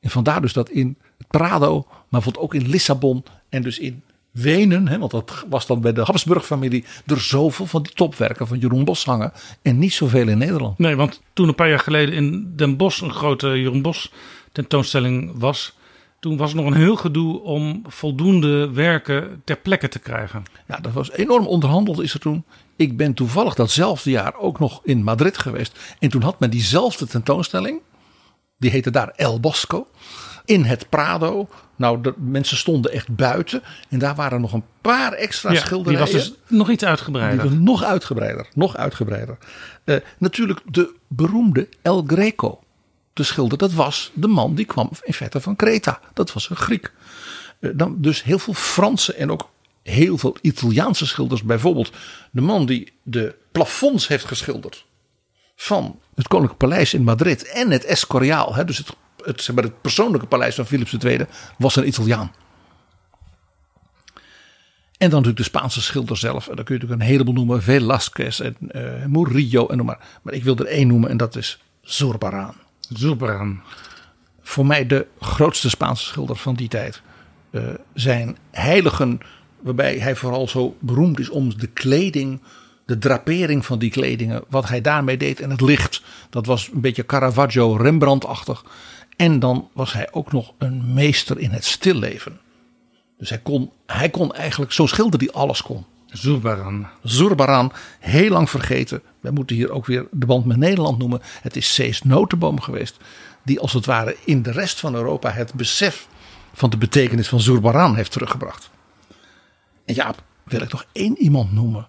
En vandaar dus dat in het Prado, maar ook in Lissabon en dus in Wenen, hè, want dat was dan bij de Habsburg-familie, er zoveel van die topwerken van Jeroen Bos hangen en niet zoveel in Nederland. Nee, want toen een paar jaar geleden in Den Bosch een grote Jeroen Bos tentoonstelling was, toen was er nog een heel gedoe om voldoende werken ter plekke te krijgen. Ja, dat was enorm onderhandeld is er toen. Ik ben toevallig datzelfde jaar ook nog in Madrid geweest. En toen had men diezelfde tentoonstelling. Die heette daar El Bosco. In het Prado. Nou, de mensen stonden echt buiten. En daar waren nog een paar extra ja, schilderijen. Die was dus nog iets uitgebreider. Die nog uitgebreider. Nog uitgebreider. Uh, natuurlijk de beroemde El Greco. De schilder, dat was de man die kwam in feite van Kreta. Dat was een Griek. Uh, dan dus heel veel Franse en ook heel veel Italiaanse schilders. Bijvoorbeeld de man die de plafonds heeft geschilderd. Van het Koninklijk Paleis in Madrid en het Escoriaal. Hè, dus het, het, zeg maar, het persoonlijke paleis van Philips II was een Italiaan. En dan natuurlijk de Spaanse schilder zelf. En daar kun je natuurlijk een heleboel noemen. Velázquez en uh, Murillo en noem maar. Maar ik wil er één noemen en dat is Zurbarán. Zurbarán. Voor mij de grootste Spaanse schilder van die tijd. Uh, zijn heiligen waarbij hij vooral zo beroemd is om de kleding, de drapering van die kledingen, wat hij daarmee deed en het licht. Dat was een beetje Caravaggio, Rembrandt-achtig. En dan was hij ook nog een meester in het stilleven. Dus hij kon, hij kon eigenlijk, zo schilderde hij alles kon. Zurbaran. Zurbaran, heel lang vergeten. We moeten hier ook weer de band met Nederland noemen. Het is Cees Notenboom geweest. Die als het ware in de rest van Europa het besef van de betekenis van Zurbaran heeft teruggebracht. En ja, wil ik nog één iemand noemen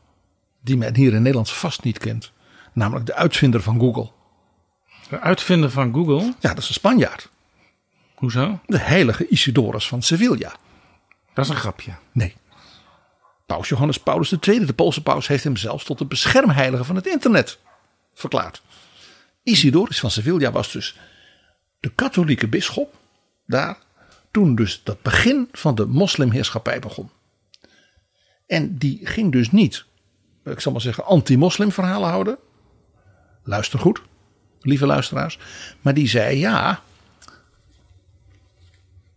die men hier in Nederland vast niet kent. Namelijk de uitvinder van Google. De uitvinder van Google? Ja, dat is een Spanjaard. Hoezo? De heilige Isidorus van Sevilla. Dat is een grapje. Nee. Paus Johannes Paulus II, de Poolse paus, heeft hem zelfs tot de beschermheilige van het internet verklaard. Isidorus van Sevilla was dus de katholieke bisschop daar toen dus dat begin van de moslimheerschappij begon. En die ging dus niet, ik zal maar zeggen, anti-moslim verhalen houden. Luister goed, lieve luisteraars. Maar die zei ja,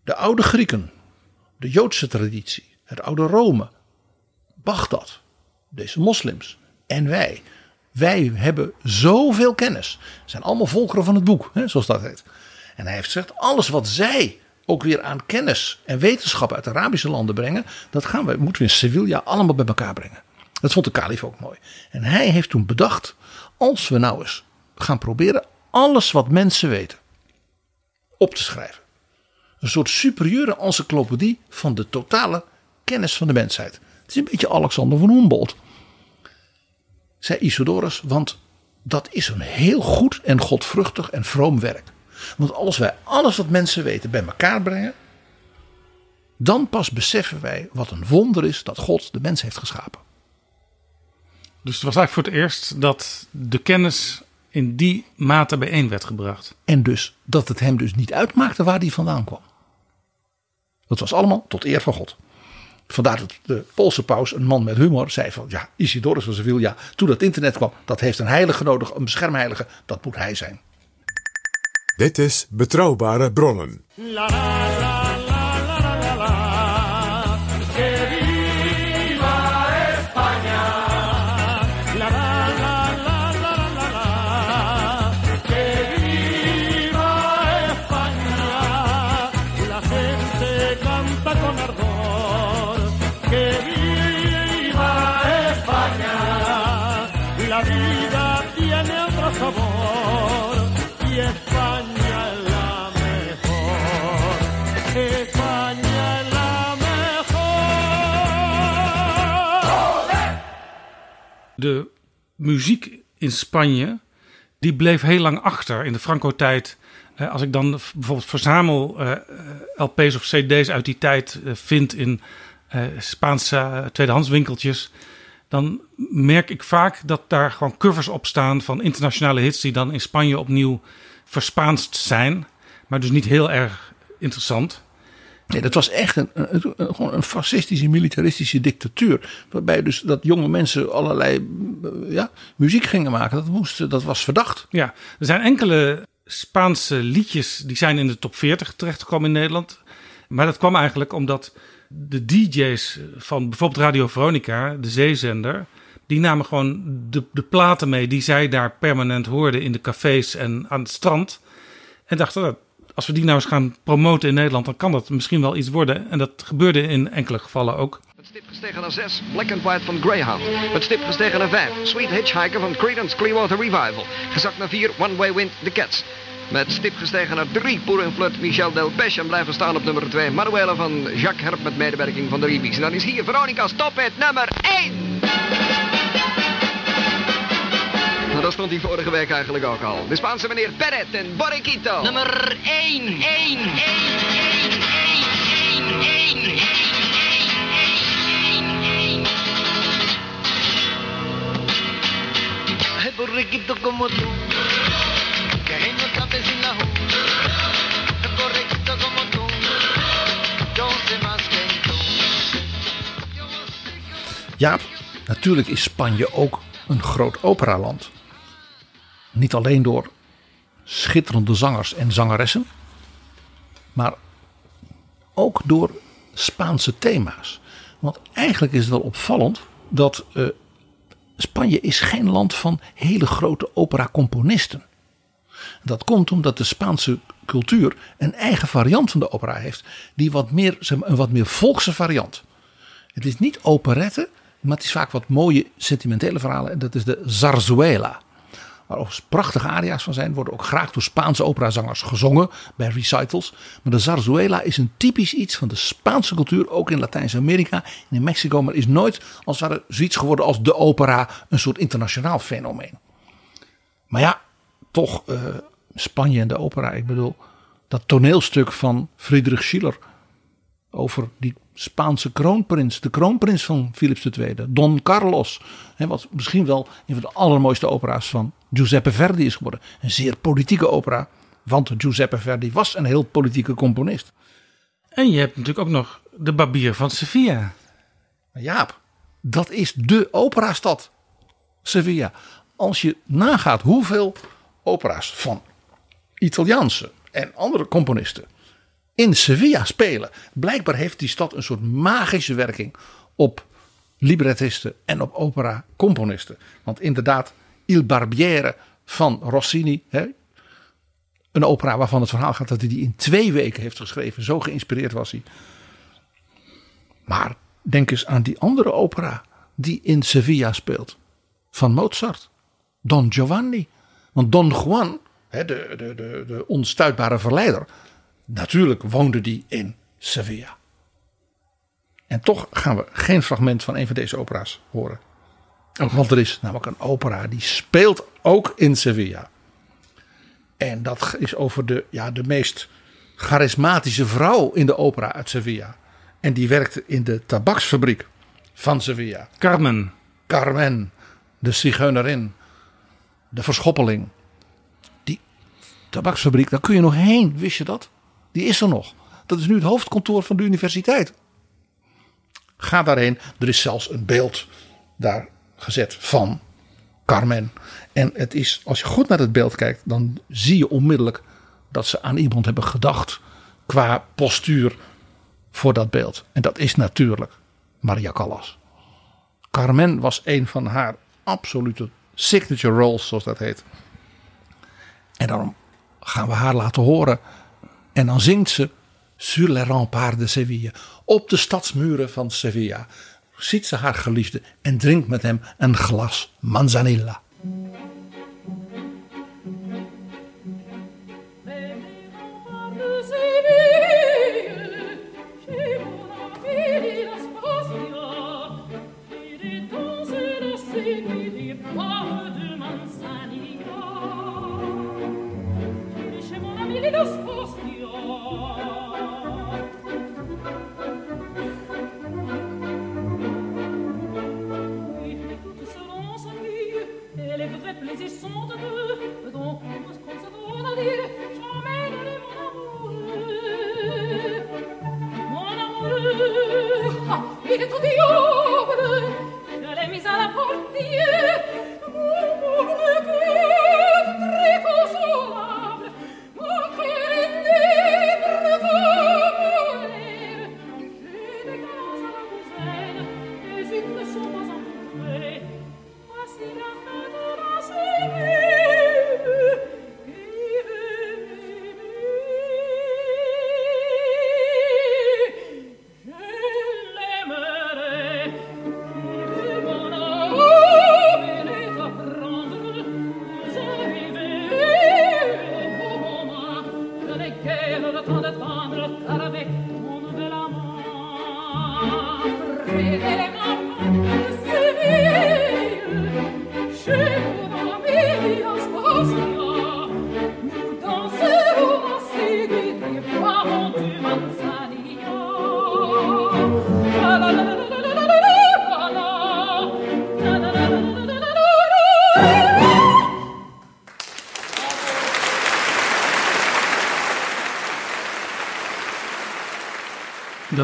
de oude Grieken, de Joodse traditie, het oude Rome, Bagdad, deze moslims en wij. Wij hebben zoveel kennis. Zijn allemaal volkeren van het boek, hè, zoals dat heet. En hij heeft gezegd, alles wat zij ook weer aan kennis en wetenschap uit Arabische landen brengen. Dat gaan we, moeten we in Sevilla allemaal bij elkaar brengen. Dat vond de kalif ook mooi. En hij heeft toen bedacht, als we nou eens gaan proberen alles wat mensen weten op te schrijven. Een soort superieure encyclopedie van de totale kennis van de mensheid. Het is een beetje Alexander van Humboldt. Zei Isidorus, want dat is een heel goed en godvruchtig en vroom werk. Want als wij alles wat mensen weten bij elkaar brengen, dan pas beseffen wij wat een wonder is dat God de mens heeft geschapen. Dus het was eigenlijk voor het eerst dat de kennis in die mate bijeen werd gebracht. En dus dat het hem dus niet uitmaakte waar die vandaan kwam. Dat was allemaal tot eer van God. Vandaar dat de Poolse paus, een man met humor, zei van ja, Isidorus van Sevilla, toen dat internet kwam, dat heeft een heilige nodig, een beschermheilige, dat moet hij zijn. Dit is Betrouwbare Bronnen. De muziek in Spanje, die bleef heel lang achter in de Franco-tijd. Eh, als ik dan bijvoorbeeld verzamel eh, LP's of CD's uit die tijd eh, vind in eh, Spaanse tweedehandswinkeltjes. Dan merk ik vaak dat daar gewoon covers op staan van internationale hits die dan in Spanje opnieuw verspaanst zijn. Maar dus niet heel erg interessant. Nee, dat was echt een, een, gewoon een fascistische, militaristische dictatuur. Waarbij dus dat jonge mensen allerlei ja, muziek gingen maken. Dat, moest, dat was verdacht. Ja, er zijn enkele Spaanse liedjes die zijn in de top 40 terechtgekomen in Nederland. Maar dat kwam eigenlijk omdat de DJ's van bijvoorbeeld Radio Veronica, de zeezender, die namen gewoon de, de platen mee die zij daar permanent hoorden in de cafés en aan het strand. En dachten, dat als we die nou eens gaan promoten in Nederland, dan kan dat misschien wel iets worden. En dat gebeurde in enkele gevallen ook. Met stip gestegen naar 6, Black and White van Greyhound. Met stip gestegen naar 5, Sweet Hitchhiker van Creedence Clearwater Revival. Gezakt naar 4, One Way Wind, The Cats. Met stip gestegen naar 3, Poer en Flut, Michel Delpech. En blijven staan op nummer 2, Manuela van Jacques Herp met medewerking van de Rebies. En dan is hier Veronica's Top Hit nummer 1. Nou, dat stond hij vorige week eigenlijk ook al. De Spaanse meneer Perret en Borriquito. Nummer 1, 1, 1, 1, 1, 1, 1, 1. Ay, borriquito como tú, que genio sabes sin la Ay, borriquito como tú, yo sé más que tú. Jaap, natuurlijk is Spanje ook een groot operaland. Niet alleen door schitterende zangers en zangeressen, maar ook door Spaanse thema's. Want eigenlijk is het wel opvallend dat uh, Spanje is geen land van hele grote operacomponisten. Dat komt omdat de Spaanse cultuur een eigen variant van de opera heeft, die wat meer, een wat meer volkse variant. Het is niet operette, maar het is vaak wat mooie sentimentele verhalen en dat is de zarzuela waar overigens prachtige aria's van zijn, worden ook graag door Spaanse operazangers gezongen bij recitals. Maar de zarzuela is een typisch iets van de Spaanse cultuur, ook in Latijns-Amerika en in Mexico, maar is nooit als het zoiets geworden als de opera, een soort internationaal fenomeen. Maar ja, toch uh, Spanje en de opera, ik bedoel, dat toneelstuk van Friedrich Schiller over die Spaanse kroonprins, de kroonprins van Philips II, Don Carlos. Hè, wat misschien wel een van de allermooiste opera's van Giuseppe Verdi is geworden. Een zeer politieke opera, want Giuseppe Verdi was een heel politieke componist. En je hebt natuurlijk ook nog de Barbier van Sevilla. Jaap, dat is de operastad, Sevilla. Als je nagaat hoeveel opera's van Italiaanse en andere componisten in Sevilla spelen. Blijkbaar heeft die stad een soort magische werking op librettisten en op opera-componisten. Want inderdaad, Il Barbiere van Rossini, hè, een opera waarvan het verhaal gaat dat hij die in twee weken heeft geschreven. Zo geïnspireerd was hij. Maar denk eens aan die andere opera die in Sevilla speelt. Van Mozart. Don Giovanni. Want Don Juan, de, de, de, de onstuitbare verleider, Natuurlijk woonde die in Sevilla. En toch gaan we geen fragment van een van deze opera's horen. Oh. Want er is namelijk een opera die speelt ook in Sevilla. En dat is over de, ja, de meest charismatische vrouw in de opera uit Sevilla. En die werkte in de tabaksfabriek van Sevilla. Carmen. Carmen, de zigeunerin, de verschoppeling. Die tabaksfabriek, daar kun je nog heen, wist je dat? Die is er nog. Dat is nu het hoofdkantoor van de universiteit. Ga daarheen. Er is zelfs een beeld daar gezet van Carmen. En het is, als je goed naar het beeld kijkt, dan zie je onmiddellijk dat ze aan iemand hebben gedacht qua postuur voor dat beeld. En dat is natuurlijk Maria Callas. Carmen was een van haar absolute signature roles, zoals dat heet. En daarom gaan we haar laten horen en dan zingt ze Sur les remparts de Sevilla. Op de stadsmuren van Sevilla ziet ze haar geliefde en drinkt met hem een glas manzanilla.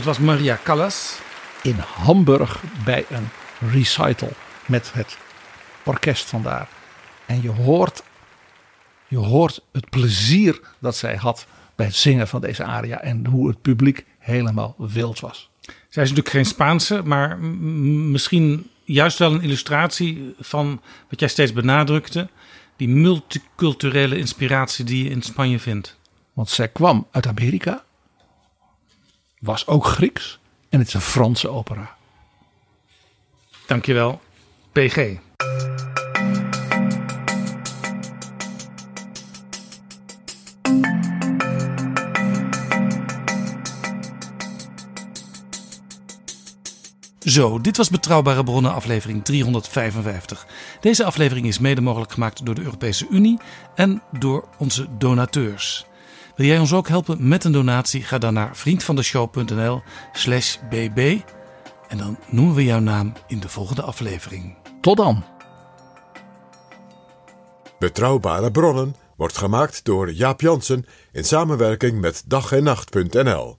Was Maria Callas. In Hamburg bij een recital met het orkest vandaar. En je hoort, je hoort het plezier dat zij had bij het zingen van deze aria. En hoe het publiek helemaal wild was. Zij is natuurlijk geen Spaanse, maar misschien juist wel een illustratie van wat jij steeds benadrukte. Die multiculturele inspiratie die je in Spanje vindt. Want zij kwam uit Amerika. Was ook Grieks. En het is een Franse opera. Dankjewel, PG. Zo, dit was Betrouwbare Bronnen aflevering 355. Deze aflevering is mede mogelijk gemaakt door de Europese Unie en door onze donateurs. Wil jij ons ook helpen met een donatie? Ga dan naar vriendvandeshow.nl slash bb en dan noemen we jouw naam in de volgende aflevering. Tot dan. Betrouwbare bronnen wordt gemaakt door Jaap Jansen in samenwerking met dag en nacht.nl.